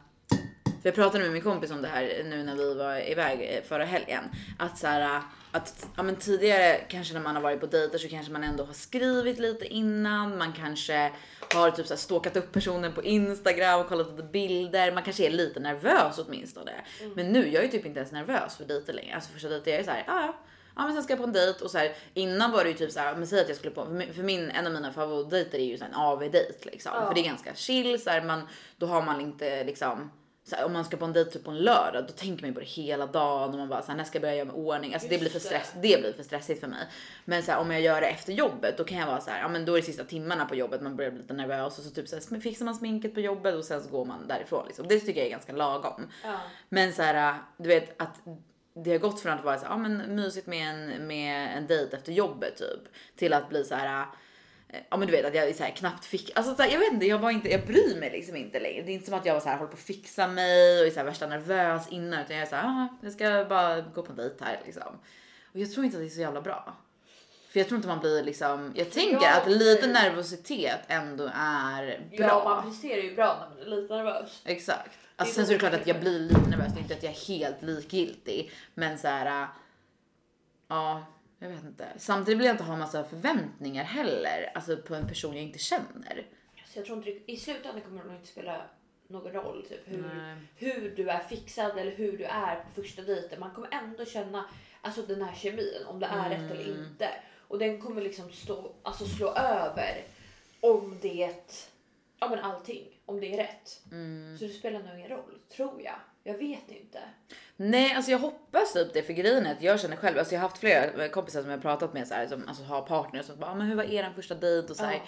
För jag pratade med min kompis om det här nu när vi var iväg eh, förra helgen. Att så här, att ja, men tidigare kanske när man har varit på dejter så kanske man ändå har skrivit lite innan. Man kanske har typ så här stalkat upp personen på Instagram och kollat lite bilder. Man kanske är lite nervös åtminstone. Men nu, jag är typ inte ens nervös för dejter längre. Alltså första dejten, jag är så här, "Ah, ja Ja men sen ska jag på en dejt och så här, innan var det ju typ så här, men säg att jag skulle på, för min, för min en av mina favoritdejter är ju så här en AV-dejt liksom. Ja. För det är ganska chill så här, man, då har man inte liksom här, om man ska på en dejt typ på en lördag, då tänker man ju på det hela dagen och man bara så här, när ska jag börja göra mig ordning? Alltså det blir för Just stress. det. Det blir för stressigt för mig. Men så här, om jag gör det efter jobbet, då kan jag vara så här, ja men då är det sista timmarna på jobbet, man börjar bli lite nervös och så typ så här, fixar man sminket på jobbet och sen så går man därifrån liksom. Det tycker jag är ganska lagom. Ja. Men så här, du vet att det har gått från att vara så här, ja men mysigt med en, med en dejt efter jobbet typ till att bli så här. Eh, Ja men du vet att jag så här, knappt fick, alltså så här, jag vet inte, jag var inte, jag bryr mig liksom inte längre. Det är inte som att jag var så här, håller på att fixa mig och är så här, värsta nervös innan utan jag är så här, "Ah, jag ska bara gå på en dejt här liksom. Och jag tror inte att det är så jävla bra. För jag tror inte man blir liksom, jag tänker Ja, att lite nervositet ändå är bra. ja, man presterar ju bra när man är lite nervös. Exakt. Alltså, sen så är det klart att jag blir lite nervös, det är inte att jag är helt likgiltig. Men så här. ja, jag vet inte. Samtidigt vill jag inte ha massa förväntningar heller, alltså på en person jag inte känner. Så jag tror inte det, i slutändan kommer det nog inte spela någon roll typ hur, Nej. hur du är fixad eller hur du är på första dejten. Man kommer ändå känna alltså den här kemin om det är rätt eller Mm. inte. Och den kommer liksom stå, alltså slå över om det, ja men allting, om det är rätt. Mm. Så det spelar nog ingen roll, tror jag. Jag vet inte. Nej, alltså jag hoppas typ det för grejen är att jag känner själv, alltså jag har haft flera kompisar som jag har pratat med så här, som alltså har partners som bara, ah, men hur var er första dejt och så här. Ja.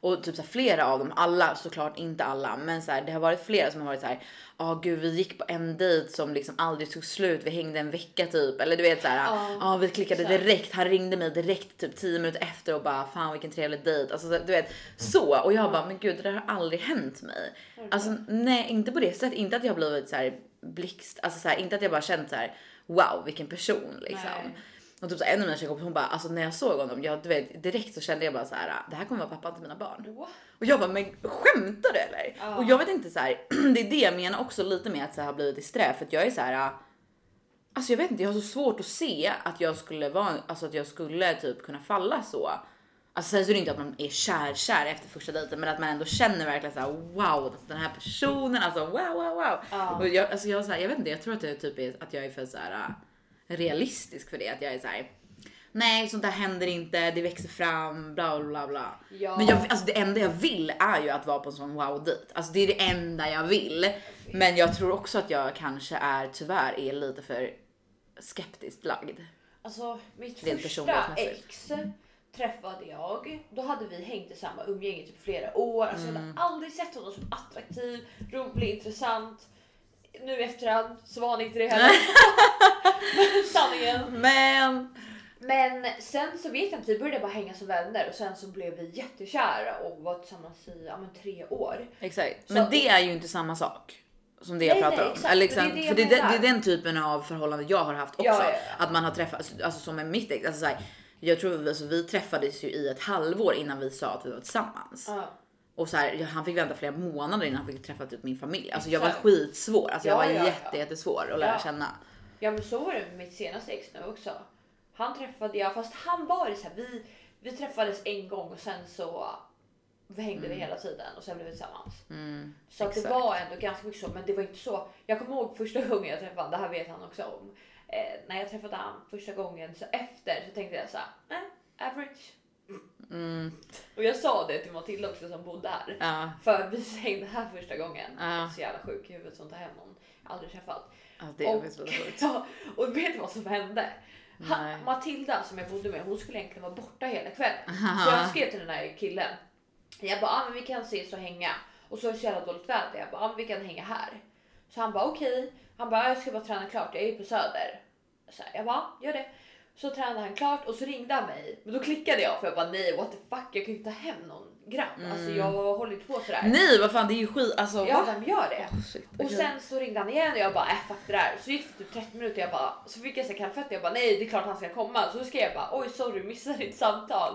Och typ så här, flera av dem, alla såklart inte alla, men så här, det har varit flera som har varit så här. Ja ah, gud, vi gick på en dejt som liksom aldrig tog slut. Vi hängde en vecka typ, eller du vet så här. Ja, Ja. vi klickade Exakt. direkt. Han ringde mig direkt typ 10 minuter efter och bara fan vilken trevlig dejt. Alltså så- du vet så och jag bara, men gud, det där har aldrig hänt mig. Alltså nej, inte på det sättet. Inte att jag blivit så här blixt, alltså så här, inte att jag bara känt så här. Wow, vilken person liksom. Nej. Och typ så en av mina tjejkompisar hon bara, alltså när jag såg honom, jag, du vet, direkt så kände jag bara så här, det här kommer vara pappan till mina barn. What? Och jag bara, men skämtar du eller? Ja. Och jag vet inte så här, det är det jag menar också lite med att så här, ha blivit disträ för att jag är så här. Alltså jag vet inte, jag har så svårt att se att jag skulle vara, alltså att jag skulle typ kunna falla så. Alltså sen så är det inte att man är kär kär efter första dejten men att man ändå känner verkligen så här: wow alltså den här personen alltså wow wow wow. Ja. Och jag, alltså jag, så här, jag vet inte, jag tror att, det typ är, att jag är för så här, realistisk för det. Att jag är så här. nej sånt där händer inte, det växer fram bla bla bla. Ja. Men jag, alltså det enda jag vill är ju att vara på en sån wow dejt. Alltså det är det enda jag vill. Men jag tror också att jag kanske är tyvärr är lite för skeptiskt lagd. Alltså mitt Rent första ex träffade jag. Då hade vi hängt i samma umgänge i typ flera år. Alltså Jag Mm. hade aldrig sett honom som attraktiv, rolig, intressant. Nu i efterhand så var han inte det heller. Sanningen. Men Men sen så vet jag inte, vi började bara hänga som vänner och sen så blev vi jättekära och var tillsammans i ja, men, tre år. exakt, Så- men det är ju inte samma sak. Som det jag Nej, pratar nej, om. exakt, men det är liksom, det för det, det är den typen av förhållande jag har haft också. Ja, ja, ja. Att man har träffat, alltså som med mitt ex, alltså så här, jag tror alltså, vi träffades ju i ett halvår innan vi sa att vi var tillsammans. Ja. Och så här, han fick vänta flera månader innan han fick träffa typ min familj. Alltså jag var skitsvår, alltså jag Ja, var ja, ja. jätte, jättesvår att lära Ja. känna. Ja men så var det med mitt senaste ex nu också. Han träffade jag, fast han var så här, vi, vi träffades en gång och sen så hängde vi hela tiden och sen blev vi tillsammans. Mm, Så att det var ändå ganska mycket så, men det var inte så. Jag kommer ihåg första gången jag träffade det här vet han också om. Eh, när jag träffade honom första gången så efter så tänkte jag så här, average. Mm, Och jag sa det till Matilda också som bodde här. ja, För vi hängde här första gången. Ja. Så jävla sjuk i huvudet som tar hem någon jag aldrig träffat. ja, det är sjukt. ja, och vet du vad som hände? Ha, Nej. Matilda som jag bodde med, hon skulle egentligen vara borta hela kvällen. Aha. Så jag skrev till den här killen. Jag bara, ah, men vi kan ses och hänga. Och så är det så jävla dåligt väder. Jag bara, ah, men vi kan hänga här. Så han bara okej. Han bara, jag ska bara träna klart. Jag är ju på Söder. Så här, jag bara, gör det. Så tränade han klart och så ringde han mig. Men då klickade jag för jag bara nej what the fuck jag kan ju inte ta hem någon grabb. Alltså jag håller inte på sådär. Nej vad fan det är ju skit alltså. Ja va? vem gör det? Oh, shit, Och sen så ringde han igen och jag bara äh fuck det där. Så gick det typ 30 minuter jag bara så fick jag så här kallfötter. Jag bara nej det är klart han ska komma. Så skrev jag bara oj sorry missade ditt samtal.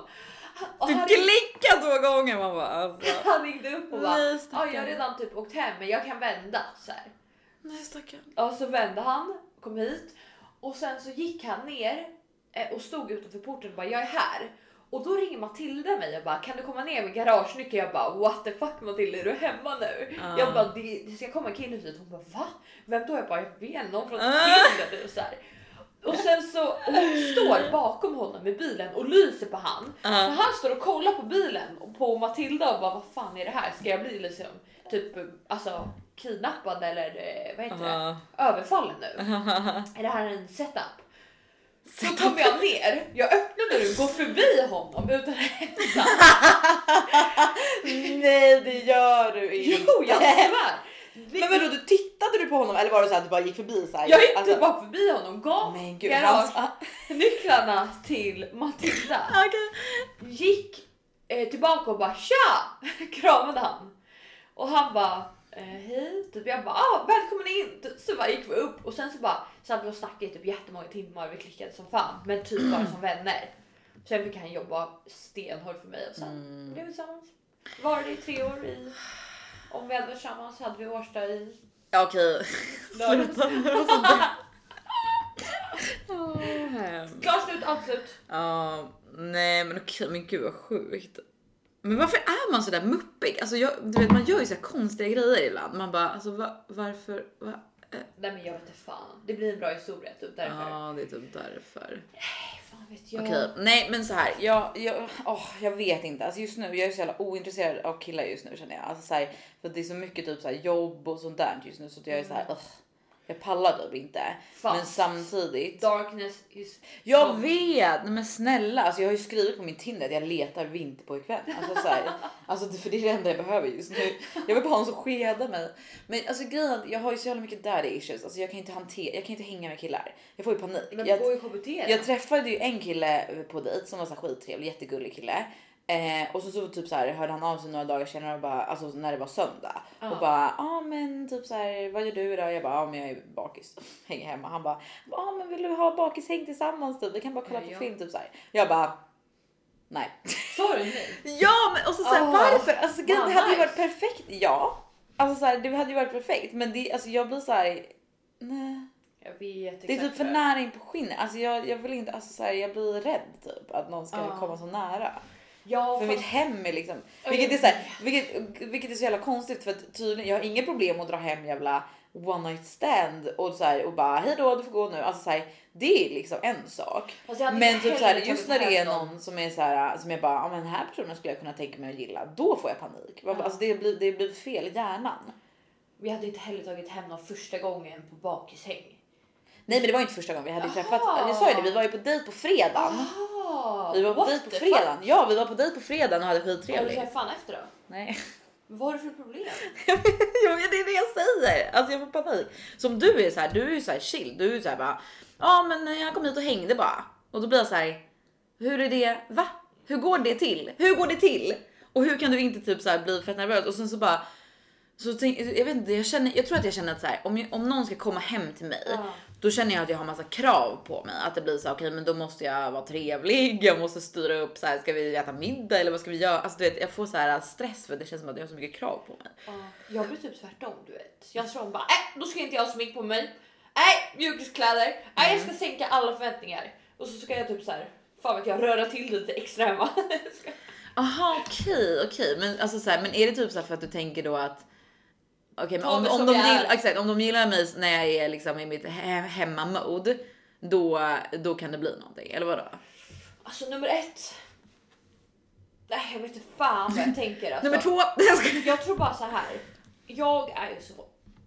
Och Du klickade två gånger man bara alltså. han ringde upp och bara Nej, jag har redan typ åkt hem men jag kan vända så här. Nej stackarn. Ja så vände han, kom hit och sen så gick han ner och stod utanför porten och bara jag är här. Och då ringer Matilda mig och bara kan du komma ner med garagenyckeln? Jag bara what the fuck Matilda är du hemma nu? Ja. Jag bara det, det ska komma en kille hit. Hon bara va? Vem då? Jag bara jag vet någon från Ah. Finland. Så här. Och sen så hon står bakom honom i bilen och lyser på han. Ja. Så han står och kollar på bilen och på Matilda och bara vad fan är det här? Ska jag bli liksom typ alltså kidnappad eller eh, vad heter Ja. det? Överfallen nu. Är det här en setup? Så kommer jag ner, jag öppnar och går förbi honom utan att hälsa. Nej det gör du inte. Jo jag svär! Men vadå du tittade du på honom eller var det så att du bara gick förbi så här? Jag gick Alltså- bara förbi honom, gav Men gud, garage, hans... nycklarna till Matilda. Okej. gick eh, tillbaka och bara tja! Kramade han. Och han bara eh, hej, typ jag bara ah, välkommen in. Så bara gick vi upp och sen så bara så hade vi och snackade i typ jättemånga timmar. Vi klickade som fan, men typ bara som vänner. Sen fick han jobba stenhårt för mig och sen Mm. blev vi tillsammans. Var det i tre år i. Om vi hade varit tillsammans hade vi årsdag i Ja, Okej. hemskt. Klart slut, absolut. Ja, nej men okej, men gud vad sjukt. Men varför är man så där muppig? Alltså jag, du vet, man gör ju så konstiga grejer ibland. Man bara, alltså va, varför? Va? Eh, Nej men jag vet inte fan. Det blir en bra historia typ därför. Ja, det är typ därför. Fan vet jag. Okej, nej men så här. Jag, jag, åh, jag vet inte. Alltså just nu, jag är så jävla ointresserad av killar just nu känner jag. Alltså så här, för det är så mycket typ så här jobb och sånt där just nu så att jag är så här. ugh, jag pallar typ inte. Men Fast samtidigt. Darkness is... Jag vet! Men snälla, alltså jag har ju skrivit på min Tinder att jag letar vinterpojkvän. Alltså, så här, alltså det- för det är det enda jag behöver just nu. Jag vill bara ha någon som skedar mig. Men alltså grejen att jag har ju så jävla mycket daddy issues. Alltså jag kan inte hantera, jag kan inte hänga med killar. Jag får ju panik. Men Jag, gå i KBT då. jag träffade ju en kille på dejt som var så skittrevlig, jättegullig kille. Eh, och så, så typ så här, hörde han av sig några dagar senare och bara, alltså när det var söndag. Ja. Och bara, ja ah, men typ så här, vad gör du idag? Jag bara, ja men jag är bakis, hänger hemma. Han bara, ja ah, men vill du ha bakishäng tillsammans typ? Vi kan bara kolla på ja. film typ så här. Jag bara, nej. Sa du nej? ja men och så, så här, Åh, varför? Alltså det hade ju nice. varit perfekt, ja. Alltså så här, det hade ju varit perfekt men det, alltså jag blir så här, nej. Vet Det är typ för nära in på skinnet. Alltså jag, jag vill inte, alltså så här, jag blir rädd typ att någon ska Ja. komma så nära. Ja, För fast, mitt hem är liksom, vilket är, så här, vilket, vilket är så jävla konstigt för att tydligen, jag har inga problem att dra hem jävla one night stand och så här, och bara hej då du får gå nu. Alltså så här, det är liksom en sak. Men typ så här, just när det är någon. någon som är så här som jag bara, ja men den här personen skulle jag kunna tänka mig att gilla. Då får jag panik. Ja. Alltså det blir, det blir fel i hjärnan. Vi hade inte heller tagit hem någon första gången på bakishäng. Nej men det var inte första gången vi hade ju Jaha. träffats. Jag sa ju det, vi var ju på dejt på fredagen. Aha, Vi var på what dejt på fredagen. Ja, vi var på dejt på fredagen och hade fuck? Har du skittrevligt. fan efter då? Nej. Vad har du för problem? jo, men det är det jag säger. Alltså jag får panik. Som du är så här, du är ju så här chill. Du är så här bara, ja men jag kom hit och hängde bara. Och då blir jag så här, hur är det? Va? Hur går det till? Hur går det till? Och hur kan du inte typ så här bli fett nervös? Och sen så bara, så tänk, jag vet inte, jag känner, jag tror att jag känner att så här, om, jag, om någon ska komma hem till mig, Ja. Då känner jag att jag har massa krav på mig. Att det blir så okej men då måste jag vara trevlig, jag måste styra upp så här, ska vi äta middag eller vad ska vi göra? Alltså du vet, jag får så här stress för det känns som att jag har så mycket krav på mig. Ja, Jag blir typ tvärtom du vet. Jag tror bara, äh, då ska inte jag ha smink på mig. Nej, mjukiskläder. Nej, jag ska sänka alla förväntningar. Och så ska jag typ så här, fan vet jag, röra till det lite extra hemma. Aha okej okej men alltså så här, men är det typ så här för att du tänker då att Okej men om, om, de gillar, exakt, om de gillar mig när jag är liksom i mitt he hemma-mode då, då kan det bli någonting eller vadå? Alltså nummer ett. Nej, jag vet inte fan vad jag tänker alltså. Nummer två. Jag tror bara så här. Jag är ju så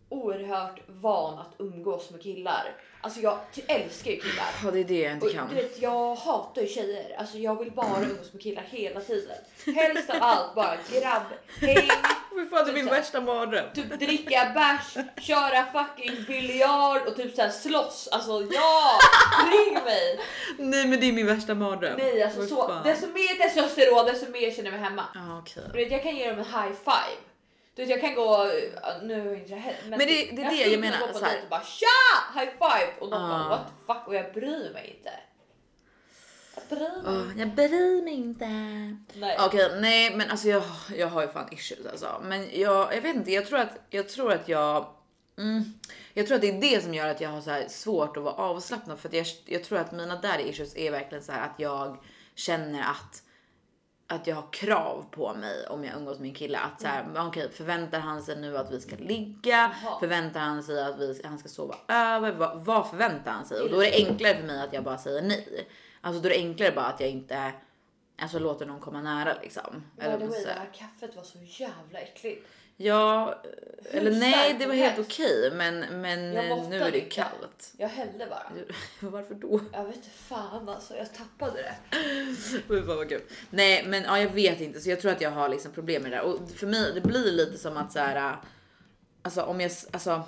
oerhört van att umgås med killar. Alltså jag älskar ju killar. Ja det är det jag inte Och, kan. du vet, jag hatar ju tjejer. Alltså jag vill bara umgås med killar hela tiden. Helst av allt bara grabb, häng, Fy fan det är min Typ här. värsta mardröm. typ dricka bärs, köra fucking biljard och typ såhär slåss. Alltså ja, ring mig! Nej men det är min värsta mardröm. Nej alltså Fy så, fan. desto mer testosteron desto mer känner jag mig hemma. Ja okej. Du vet, jag kan ge dem en high five. Du vet, jag kan gå, nu inte jag heller, Men det- det är det jag skulle menar, kunna gå på dejt och bara tja, high five och de Ah. bara what the fuck och jag bryr mig inte. Jag bryr mig Åh, jag bryr mig inte. Nej. Okej, nej men alltså jag, jag har ju fan issues alltså. Men jag, jag vet inte, jag tror att jag tror att jag mm, jag tror att det är det som gör att jag har så svårt att vara avslappnad för att jag, jag tror att mina daddy issues är verkligen så här att jag känner att att jag har krav på mig om jag umgås med en kille att så här, men okej, förväntar han sig nu att vi ska ligga? Jaha. Förväntar han sig att vi, han ska sova över? Vad, vad förväntar han sig? Och då är det enklare för mig att jag bara säger nej. Alltså då är det enklare bara att jag inte alltså, låter någon komma nära liksom. By the way, det här kaffet var så jävla äckligt. Ja, Hur eller nej det var helt helst. okej men, men nu är det inte. kallt. Jag hällde bara. Varför då? Jag vet inte fan alltså, jag tappade det. Fan vad kul. Nej men ja, jag vet inte så jag tror att jag har liksom problem med det där och för mig det blir lite som att så här. Alltså om jag alltså.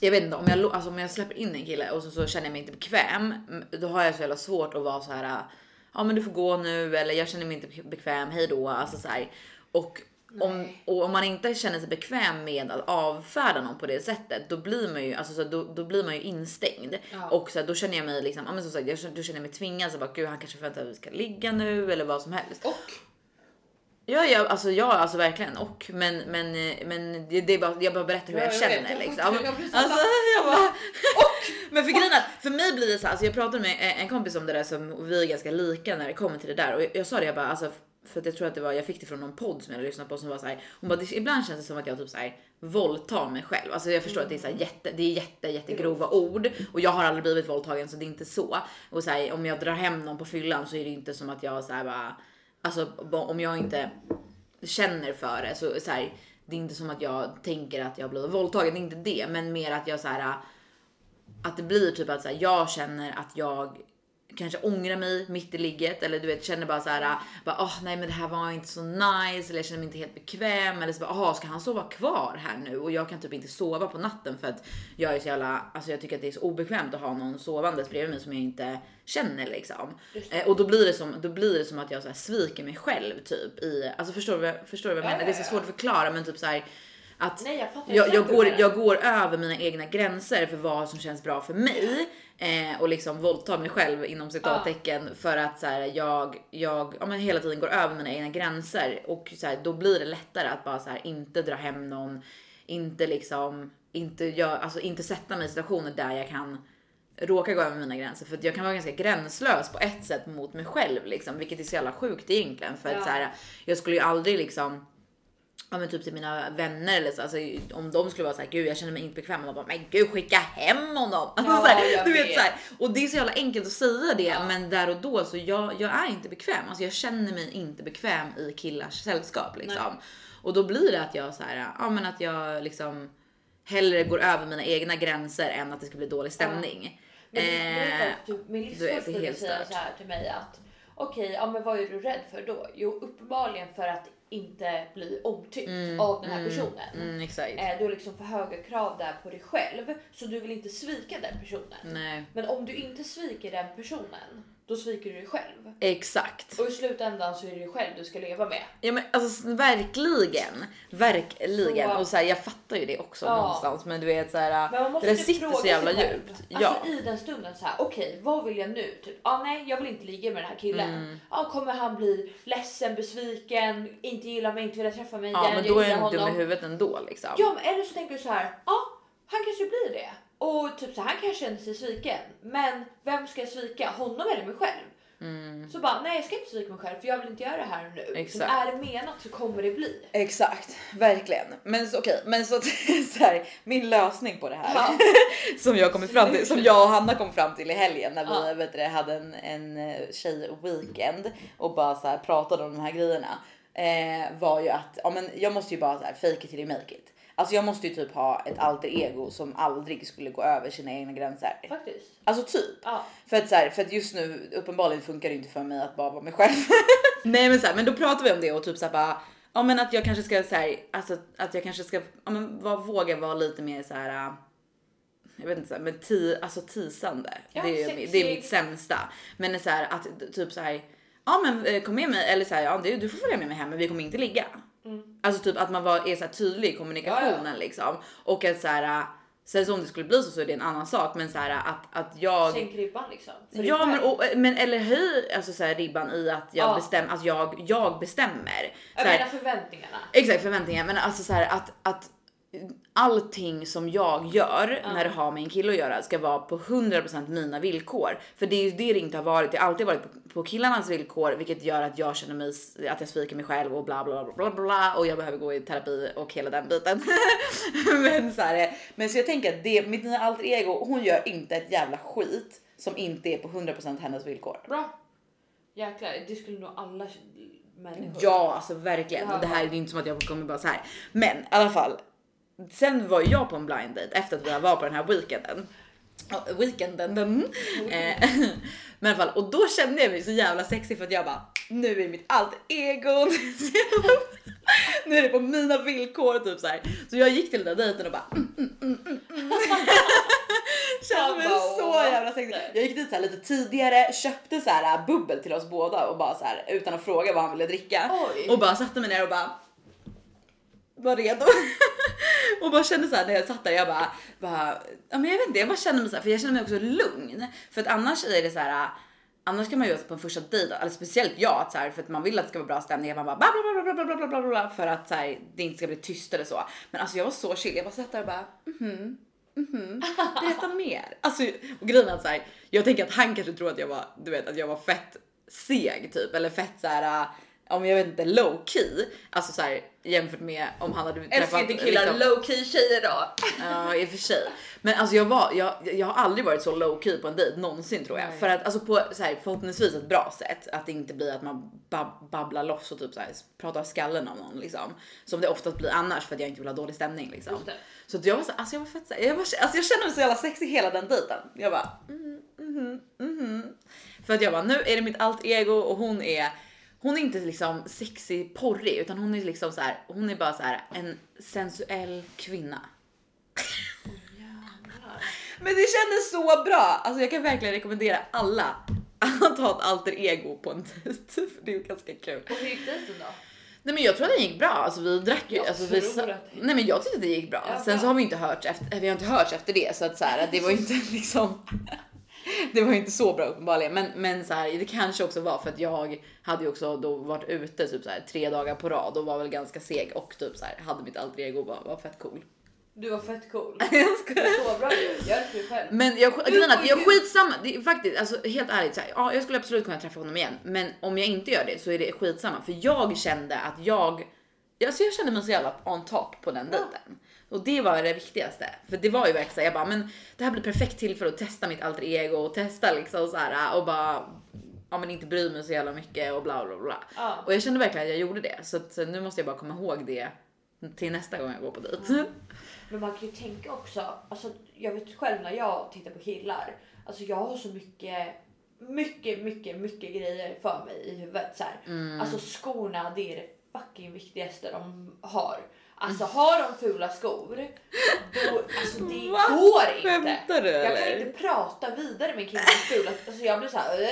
Jag vet inte om jag, alltså, om jag släpper in en kille och så, så känner jag mig inte bekväm. Då har jag så jävla svårt att vara så här. Ja men du får gå nu eller jag känner mig inte bek- bekväm, hej då. Alltså så här. Och om, och om man inte känner sig bekväm med att avfärda någon på det sättet, då blir man ju, alltså, så då, då blir man ju instängd. Ja. Och så då känner jag mig liksom, ja, men som sagt, jag, då känner jag mig tvingad. Så bara, Gud, han kanske förväntar sig att vi ska ligga nu eller vad som helst. Och Ja, ja, alltså, ja, alltså verkligen och men, men, men det, är bara, jag bara berättar hur Ja, jag, jag vet. känner Jag liksom. jag Alltså, jag bara, och, men för grejen att för mig blir det så här, alltså jag pratade med en kompis om det där som vi är ganska lika när det kommer till det där och jag, jag sa det jag bara alltså för att jag tror att det var, jag fick det från någon podd som jag lyssnat på som var så här, hon bara, ibland känns det som att jag typ så här våldtar mig själv. Alltså jag förstår att det är så här jätte, det är jätte, jättegrova ord och jag har aldrig blivit våldtagen så det är inte så. Och så här, om jag drar hem någon på fyllan så är det inte som att jag så här bara, alltså om jag inte känner för det så, så här, det är inte som att jag tänker att jag blir våldtagen, det är inte det, men mer att jag så här att det blir typ att så här, jag känner att jag kanske ångrar mig mitt i ligget eller du vet känner bara så här bara oh, nej men det här var inte så nice eller jag känner mig inte helt bekväm eller så bara aha ska han sova kvar här nu? Och jag kan typ inte sova på natten för att jag är så jävla alltså jag tycker att det är så obekvämt att ha någon sovandes bredvid mig som jag inte känner liksom. Eh, och då blir det som då blir det som att jag så här sviker mig själv typ i alltså förstår du förstår du vad jag Ja, menar? Det är så svårt att förklara men typ så här att nej jag jag, jag, går, jag går över mina egna gränser för vad som känns bra för mig eh, och liksom våldtar mig själv inom citattecken för att så här, jag, jag ja, men hela tiden går över mina egna gränser. Och så här, då blir det lättare att bara så här, inte dra hem någon, inte liksom, inte, gör, alltså, inte sätta mig i situationer där jag kan råka gå över mina gränser. För att jag kan vara ganska gränslös på ett sätt mot mig själv liksom, vilket är så jävla sjukt egentligen. För Ja. att så här, jag skulle ju aldrig liksom ja men typ till mina vänner eller så, alltså om de skulle vara såhär gud jag känner mig inte bekväm och bara men gud skicka hem honom. Alltså, Ja, så här, jag du vet, vet. så här, och det är så jävla enkelt att säga det Ja. men där och då så jag, jag är inte bekväm. Alltså jag känner mig inte bekväm i killars sällskap liksom. Och då blir det att jag så här, ja men att jag liksom hellre går över mina egna gränser än att det ska bli dålig stämning. Men det är Eh, typ, min livscoach helt säga stört. så här till mig att okej, ja men vad är du rädd för då? Jo, uppenbarligen för att inte bli omtyckt av den här personen. Mm. Eh, du har liksom för höga krav där på dig själv så du vill inte svika den personen. Nej, Men om du inte sviker den personen, då sviker du dig själv. exakt. Och i slutändan så är det dig själv du ska leva med. Ja men alltså verkligen, verkligen. Så- och så här, jag fattar ju det också Ja. någonstans men du vet så här, Men man måste det inte sitter så jävla djupt. Alltså ja. i den stunden så här, okej, vad vill jag nu? Typ, ah, nej, jag vill inte ligga med den här killen. Mm. Ah, kommer han bli ledsen, besviken, inte gilla mig, inte vilja träffa mig ja igen? men jag då är han dum i huvudet ändå liksom. Ja, men eller så tänker du så här, ja, ah, han kanske blir det. Och typ så här, han kanske känner sig sviken. Men vem ska jag svika? Honom eller mig själv? Så bara, nej jag ska inte svika mig själv för jag vill inte göra det här nu. Mm. Exakt. Men är det menat så kommer det bli. Exakt, verkligen. Men okej, men så, så här, min lösning på det här Ja. som jag kommit fram till, som jag och Hanna kom fram till i helgen när vi Ja. vet du, hade en, en eh, tjej weekend och bara så här pratade om de här grejerna eh, var ju att ja, men jag måste ju bara så här, fake it till you make it. Alltså jag måste ju typ ha ett alter ego som aldrig skulle gå över sina egna gränser. Faktiskt. Alltså typ. Ja. För att, så här, för att just nu uppenbarligen funkar det inte för mig att bara vara mig själv. Nej men så här, men då pratar vi om det och typ så här bara ja men att jag kanske ska så här, alltså att jag kanske ska ja, men var, våga vara lite mer så här. Jag vet inte så här, men ti, alltså tisande. Ja, det, är, det är mitt sämsta. Men så här att typ så här. Ja men eh, kom med mig eller så här, ja du, du får följa med mig hem men vi kommer inte ligga. Alltså typ att man var, är så tydlig i kommunikationen Ja, liksom och att så här. äh, Sen så om det skulle bli så så är det en annan sak men så här att att jag Sänk ribban liksom. Ja men, och, men eller höj alltså så här, ribban i att jag Ja. bestämmer, att jag, jag bestämmer. Jag menar förväntningarna. Exakt förväntningar men alltså så här att, att allting som jag gör Ja. när det har med en kille att göra ska vara på 100% mina villkor. För det är ju det det inte har varit. Det har alltid varit på, på killarnas villkor vilket gör att jag känner mig att jag sviker mig själv och bla bla bla bla bla och jag behöver gå i terapi och hela den biten. men så här, men så jag tänker att det, mitt nya alter ego, hon gör inte ett jävla skit som inte är på 100% hennes villkor. Bra. Jäklar, det skulle nog alla människor. Ja, alltså verkligen. Ja. Det här är inte som att jag kommer bara så här. Men i alla fall. Sen var ju jag på en blind date efter att vi var på den här weekenden. Weekenden. den. Eh, Men i alla fall, och då kände jag mig så jävla sexig för att jag bara nu är mitt allt ego. nu är det på mina villkor typ så här. Så jag gick till den där dejten och bara mm, mm, mm, mm, mm. Kände mig så jävla sexig. Jag gick dit så här lite tidigare, köpte så här bubbel till oss båda och bara så här utan att fråga vad han ville dricka Oj. och bara satte mig ner och bara var redo och bara kände så här när jag satt där. Jag bara, bara ja, men jag vet inte, jag bara kände mig så här, för jag känner mig också lugn för att annars är det så här. Annars kan man ju på en första dejt, eller speciellt jag, att så här, för att man vill att det ska vara bra stämning, man bara bla bla bla bla bla bla bla bla för att så här, det inte ska bli tyst eller så. Men alltså jag var så chill, jag bara satt där och bara mhm, mhm, berätta mer. Alltså och grejen är att så här, jag tänker att han kanske tror att jag var, du vet att jag var fett seg typ eller fett så här om jag vet inte low key, alltså så här jämfört med om han hade Älskar inte killar liksom- low key tjejer då. Ja i och för sig. Men alltså jag var, jag, jag har aldrig varit så low key på en dejt någonsin tror jag. Nej. För att alltså på så här, förhoppningsvis ett bra sätt. Att det inte blir att man bab babblar loss och typ så här, pratar skallen av någon liksom. Som det oftast blir annars för att jag inte vill ha dålig stämning liksom. Så jag var så, alltså jag var fett så här, jag, var, alltså jag kände mig så jävla sexig hela den dejten. Jag bara mhm, mhm, mhm. För att jag bara nu är det mitt allt ego och hon är hon är inte liksom sexig porrig utan hon är liksom så här. Hon är bara så här en sensuell kvinna. Jävlar. Men det kändes så bra. Alltså jag kan verkligen rekommendera alla att ha ett alter ego på en dejt. Det är ju ganska kul. Och hur gick dejten då? Nej men jag tror att det gick bra. Alltså vi drack ju. Jag Alltså, vi, sa- det Nej men jag tyckte att det gick bra. Ja, Sen bra. så har vi inte hört efter, vi har inte hört efter det så att så här, det var inte liksom. Det var ju inte så bra uppenbarligen, men, men så här, det kanske också var för att jag hade ju också då varit ute typ så här, tre dagar på rad och var väl ganska seg och typ så här, hade mitt alter ego och var, var fett cool. Du var fett cool. Jag Du skojar. är så bra. Gör det för dig själv. Men jag, Du grejen att jag skitsamma. Det är faktiskt, alltså helt ärligt, så här, ja, jag skulle absolut kunna träffa honom igen, men om jag inte gör det så är det skitsamma för jag kände att jag, alltså jag kände mig så jävla on top på den Ja. dejten och det var det viktigaste. För det var ju verkligen så här, jag bara, men det här blir perfekt tillfälle att testa mitt alter ego och testa liksom så här och bara ja, men inte bry mig så jävla mycket och bla bla bla. Ja. Och jag kände verkligen att jag gjorde det så att så nu måste jag bara komma ihåg det till nästa gång jag går på dejt. Men man kan ju tänka också, alltså jag vet själv när jag tittar på killar, alltså jag har så mycket, mycket, mycket, mycket grejer för mig i huvudet så. Mm. Alltså skorna, det är det fucking viktigaste de har. Alltså har de fula skor, då, alltså det Va? går inte. Skämtar du Jag kan eller? inte prata vidare med killar med fula Alltså jag blir så här. "Äh."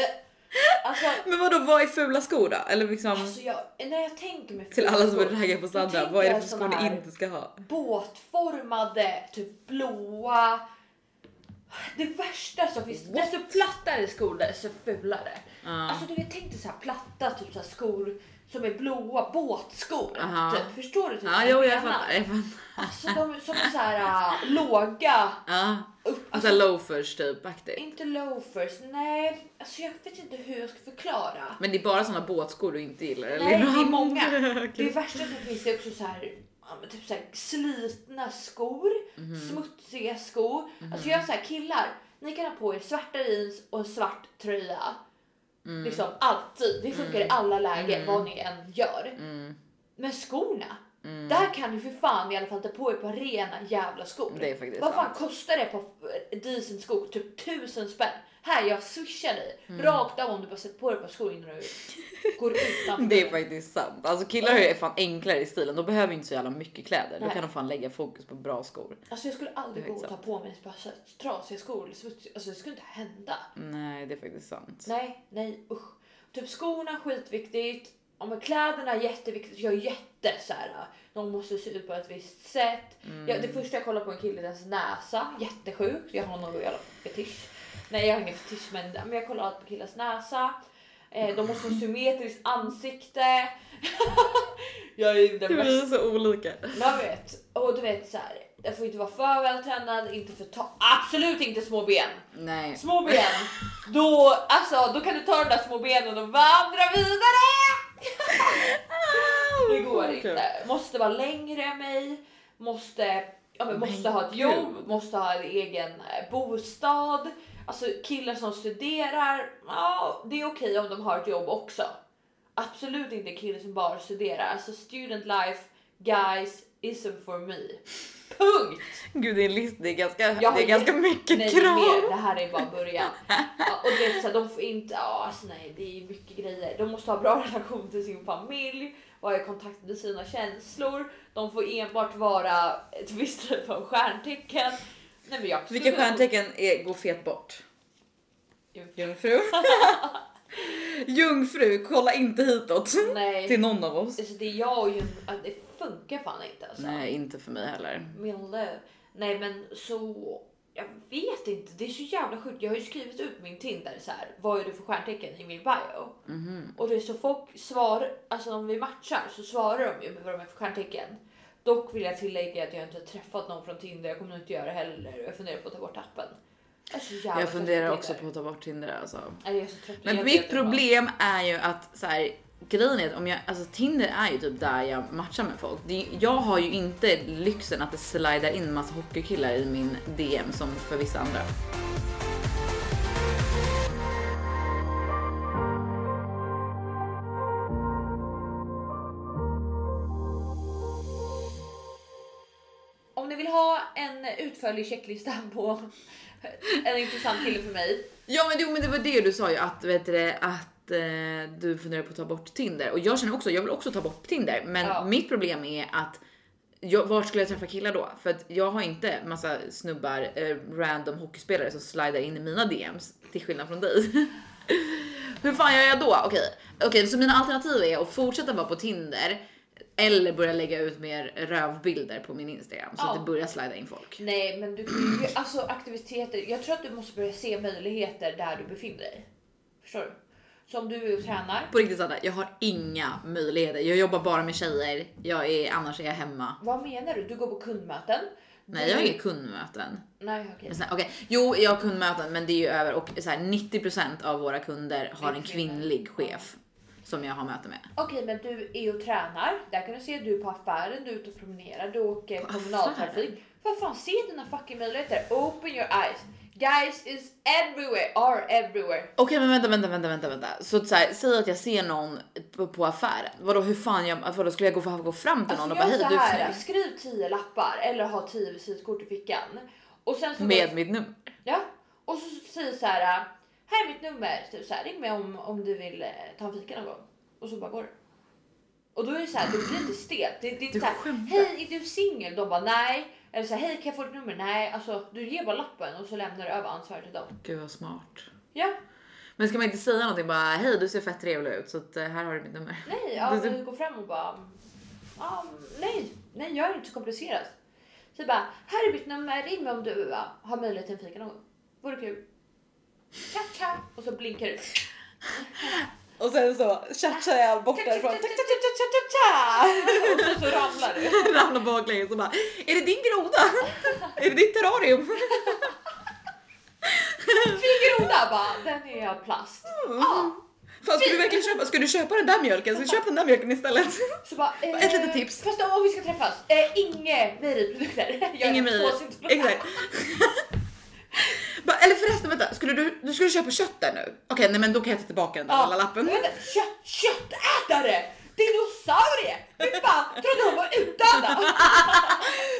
Alltså, Men vadå, vad är fula skor då? Eller liksom alltså jag, när jag tänker till fula alla som är skor, raggar på Sandra, tänker vad är det jag för skor såna ni här- inte ska ha? båtformade, typ blåa. Det värsta som finns, desto plattare skor desto fulare. Ja. Alltså du vet, tänk dig så här platta typ så här skor som är blåa, båtskor. Aha. Typ. Förstår du? Typ Ja, jo, jag fattar. Jag fattar. Alltså de som är så här äh, låga, Ja, upp, alltså loafers typ aktigt. inte loafers, nej. Alltså jag vet inte hur jag ska förklara. Men det är bara såna båtskor du inte gillar? Eller? Nej, det är många. Okej. Det värsta som finns är också så här, typ så här slitna skor, Mhm. smutsiga skor. Alltså jag är så här killar, ni kan ha på er svarta jeans och en svart tröja. Mm. Liksom alltid. Det funkar i alla lägen vad ni än gör. Mm. Men skorna, där kan ni för fan i alla fall ta på er på rena jävla skor. Det är faktiskt Vad fan sant. kostar det på decent skor? Typ tusen spänn. Här jag swishar dig Mm. rakt av om du bara sätter på dig på skor innan du går utanför. Det är faktiskt sant. Alltså killar är fan enklare i stilen. De behöver inte så jävla mycket kläder. Då Nej. kan de fan lägga fokus på bra skor. Alltså jag skulle aldrig gå och ta på mig bara så här trasiga skor eller smutsiga. Alltså det skulle inte hända. Nej, det är faktiskt sant. Nej, nej usch. Typ skorna skitviktigt. Ja, men kläderna är jätteviktigt. Jag är jätte så här. De måste se ut på ett visst sätt. Mm. Jag, det första jag kollar på en kille är dens näsa. Jättesjukt. Jag har någon jävla fetisch. Nej jag har ingen fetisch men, men jag kollar alltid på killars näsa. Eh, de måste ha symmetriskt ansikte. jag är den Det mest blir så olika. jag vet. Och du vet så här. Jag får inte vara för vältränad, inte för ta absolut inte små ben. Nej. Små ben, då, alltså, då kan du ta de där små benen och vandra vidare. Det går inte. Måste vara längre än mig, måste, ja, men måste ha ett jobb, måste ha en egen eh, bostad. Alltså killar som studerar, ja det är okej om de har ett jobb också. absolut inte kille som bara studerar. Alltså student life, guys, isn't for me. Punkt! Gud det är, list, det är ganska, Jag det är ganska mycket nej, krav. Mer, det här är bara början. Ja, och du vet, så här, de får inte, ja, alltså, nej, det är mycket grejer. De måste ha bra relation till sin familj, vara i kontakt med sina känslor. De får enbart vara ett visst typ av stjärntecken. Nej, men jag Vilka stjärntecken är, går fet bort? Jungfru. Jungfru. Jungfru, kolla inte hitåt. Nej, Till någon av oss. alltså, det är jag och Jung, att det funkar fan inte alltså. Nej, inte för mig heller. Milde. Nej men så, jag vet inte, det är så jävla sjukt. Jag har ju skrivit ut min Tinder så här. vad är det för stjärntecken i min bio? Mhm. Och det är så folk svarar, alltså om vi matchar så svarar de ju med vad de är för stjärntecken. Dock vill jag tillägga att jag inte har träffat någon från Tinder, jag kommer nog inte göra det heller. Jag funderar på att ta bort appen. Jag, är så jävla Jag trött funderar också på att ta bort Tinder alltså. Jag. Men Jag mitt problem är ju att så här, grejen är att om jag, alltså Tinder är ju typ där jag matchar med folk. Det, jag har ju inte lyxen att det slidar in massa hockeykillar i min DM som för vissa andra. Om ni vill ha en utförlig checklista på en intressant kille för mig. Ja men, jo, men det var det du sa ju att, vet du, det, att eh, du funderar på att ta bort Tinder och jag känner också, jag vill också ta bort Tinder men Ja. mitt problem är att jag, vart skulle jag träffa killar då? För att jag har inte massa snubbar, eh, random hockeyspelare som slidar in i mina DMs till skillnad från dig. Hur fan gör jag då? Okej, okej, så mina alternativ är att fortsätta vara på Tinder eller börja lägga ut mer rövbilder på min Instagram så Ja. att det börjar slida in folk. Nej, men du kan ju alltså aktiviteter. Jag tror att du måste börja se möjligheter där du befinner dig. Förstår du? Så om du tränar. På riktigt Sanna, jag har inga möjligheter. Jag jobbar bara med tjejer. Jag är, annars är jag hemma. Vad menar du? Du går på kundmöten. Nej, jag har inga kundmöten. Nej, okej. Här, okej, Jo, jag har kundmöten, men det är ju över och så här, 90% av våra kunder har en kvinnlig chef som jag har möte med. Okej, men du är och tränar. Där kan du se du är på affären, du är ute och promenerar, du åker kommunaltrafik. Vad fan, se dina fucking möjligheter. Open your eyes. Guys is everywhere, are everywhere. Okej, men vänta, vänta, vänta, vänta, vänta. Så, så här, säg att jag ser någon på, på affären. Vadå, hur fan jag, vadå, skulle jag gå, gå fram till någon Alltså och bara hej, så du är snygg. skriv 10 lappar eller ha 10 visitkort i fickan. Och sen så Med mitt nummer. Ja, och så säger så här. Här är mitt nummer, typ så här, ring mig om, om du vill eh, ta en fika någon gång. Och så bara går det. Och då är det så här, det blir inte stelt. Det, det är Du inte så här, hej är du singel? De bara nej. Eller så här, hej kan jag få ditt nummer? Nej, alltså du ger bara lappen och så lämnar du över ansvaret till dem. Gud vad smart. Ja, Men ska man inte säga någonting bara hej, du ser fett trevlig ut så att, eh, här har du mitt nummer. nej, ja, Du- går fram och bara, ja, nej, nej, gör det inte så komplicerat. Så bara, här är mitt nummer, ring mig om du ja, har möjlighet till en fika någon gång. Vore kul. Tja, tja. Och så blinkar du. Och sen så tjattar jag bort därifrån. Och så, så ramlar du. Ramlar baklänges och bara är det din groda? är det ditt terrarium? Fin groda bara, den är av plast. Ja. Fan, ska du verkligen köpa, ska du köpa den där mjölken? Så köp den där mjölken istället. Så bara, eh, Ett litet tips. Fast om vi ska träffas, eh, inga mejeriprodukter. Är mejeri. Exakt. Eller förresten vänta, skulle du, du skulle köpa kött där nu? Okej, nej men då kan jag ta tillbaka den där lilla lappen. Vänta, kött, köttätare! Dinosaurie! Fy fan, trodde hon var utdöda.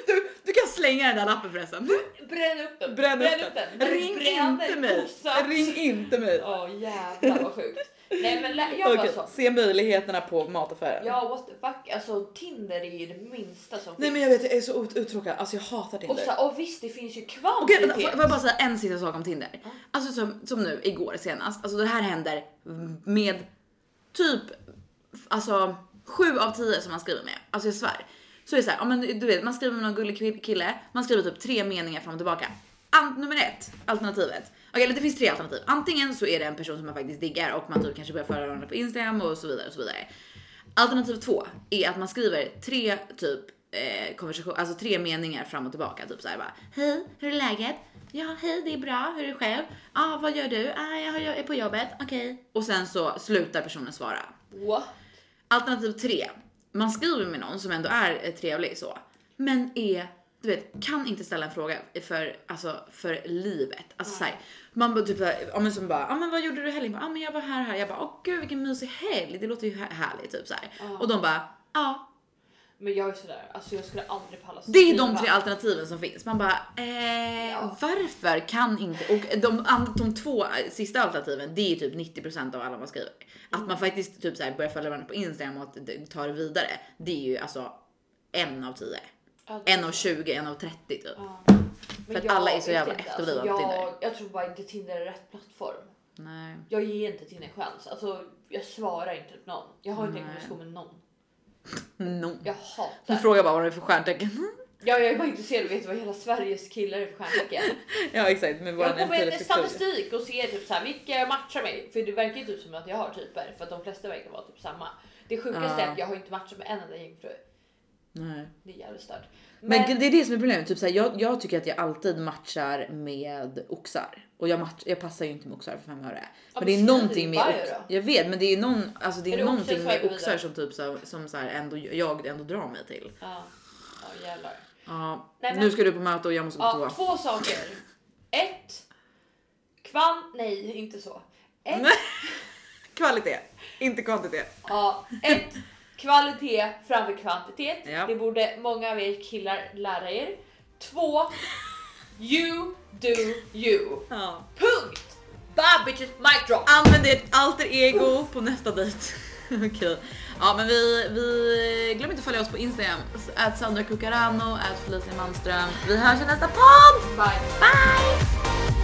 Du, du kan slänga den där lappen förresten. Bränn upp den. Bränn upp den. Ring Bränner inte mig. kossa. Ring inte mig. Åh jävlar vad sjukt. Nej men lä- jag bara Okej, så. se möjligheterna på mataffären. Ja what the fuck, alltså Tinder är ju det minsta som Nej finns. men jag vet, jag är så ut- uttråkad. Alltså jag hatar Och, Tinder. så, och visst det finns ju Okej, kvantitet. vänta, får får jag bara säga en sista sak om Tinder? Alltså som, som nu igår senast, alltså det här händer med typ alltså sju av tio som man skriver med. Alltså jag svär. Så är det så här, ja, men du vet, man skriver med någon gullig kille, man skriver typ tre meningar fram och tillbaka. Ant nummer ett, alternativet. Okej, eller det finns tre alternativ. Antingen så är det en person som man faktiskt diggar och man typ kanske börjar följa varandra på Instagram och så vidare och så vidare. Alternativ två är att man skriver tre typ eh, konversation, alltså tre meningar fram och tillbaka. Typ så här bara hej, hur är läget? Ja, hej, det är bra. Hur är det själv? Ja, ah, vad gör du? Ah, jag är på jobbet. Okej. Och sen så slutar personen svara. What? Alternativ tre. Man skriver med någon som ändå är eh, trevlig så, men är du vet, kan inte ställa en fråga för, alltså, för livet. Alltså så här, man bara typ såhär, ja men som bara, ja men vad gjorde du i helgen? Ja men jag var här här. Jag bara, åh gud vilken mysig helg. Det låter ju här- härligt typ så här. Och de bara, ja. Men jag är sådär, alltså jag skulle aldrig palla Det är de tre alternativen som finns. Man bara, eh, Ja. varför kan inte? Och de, de två eh, sista alternativen, det är typ 90% av alla man skriver. Att man faktiskt typ så här börjar följa varandra på Instagram och att ta det vidare. Det är ju alltså en av tio. Ja, det är En av så. 20, en av 30 typ. Ja. För att jag alla är så jävla inte, efterblivna på alltså, Tinder. jag, tror bara inte Tinder är rätt plattform. Nej. Jag ger inte Tinder en chans. Alltså, jag svarar inte på någon. Jag har inte en konversation med någon. No. Jag Du hatar. frågar bara vad det är för stjärntecken. Ja, jag är bara intresserad av att veta vad hela Sveriges killar är för stjärntecken. ja exakt, med Jag går med statistik och ser typ så här, vilka matchar med. För det verkar ju typ som att jag har typer för att de flesta verkar vara typ samma. Det sjukaste Ja. är att jag har inte matchat med en enda jungfru. Nej. Det är jävligt stört. Men, gud, det är det som är problemet. Typ såhär, jag, jag tycker att jag alltid matchar med oxar. Och jag, match, jag passar ju inte med oxar för fem öre. Men det är men någonting med bio ox, då. Jag vet men det är, någon, alltså det är, Är det oxar någonting med oxar som typ så, som så här ändå, jag ändå drar mig till. Ja, ja jävlar. Ja, Nej, men- nu ska du på möte och jag måste gå på Ja, toa. två saker. Ett. Kvan... Nej, inte så. Ett, Kvalitet, inte kvantitet. ja, ett. Kvalitet framför kvantitet. Ja. Det borde många av er killar lära er. Två. You do you. Ja. Punkt! Bye bitches, mic drop! Använd ert alter ego på nästa dejt. Okej. Ja men vi, vi glöm inte att följa oss på Instagram. Ät Sandra Cucarano, ät Felicia Manström. Vi hörs i nästa podd! Bye! Bye!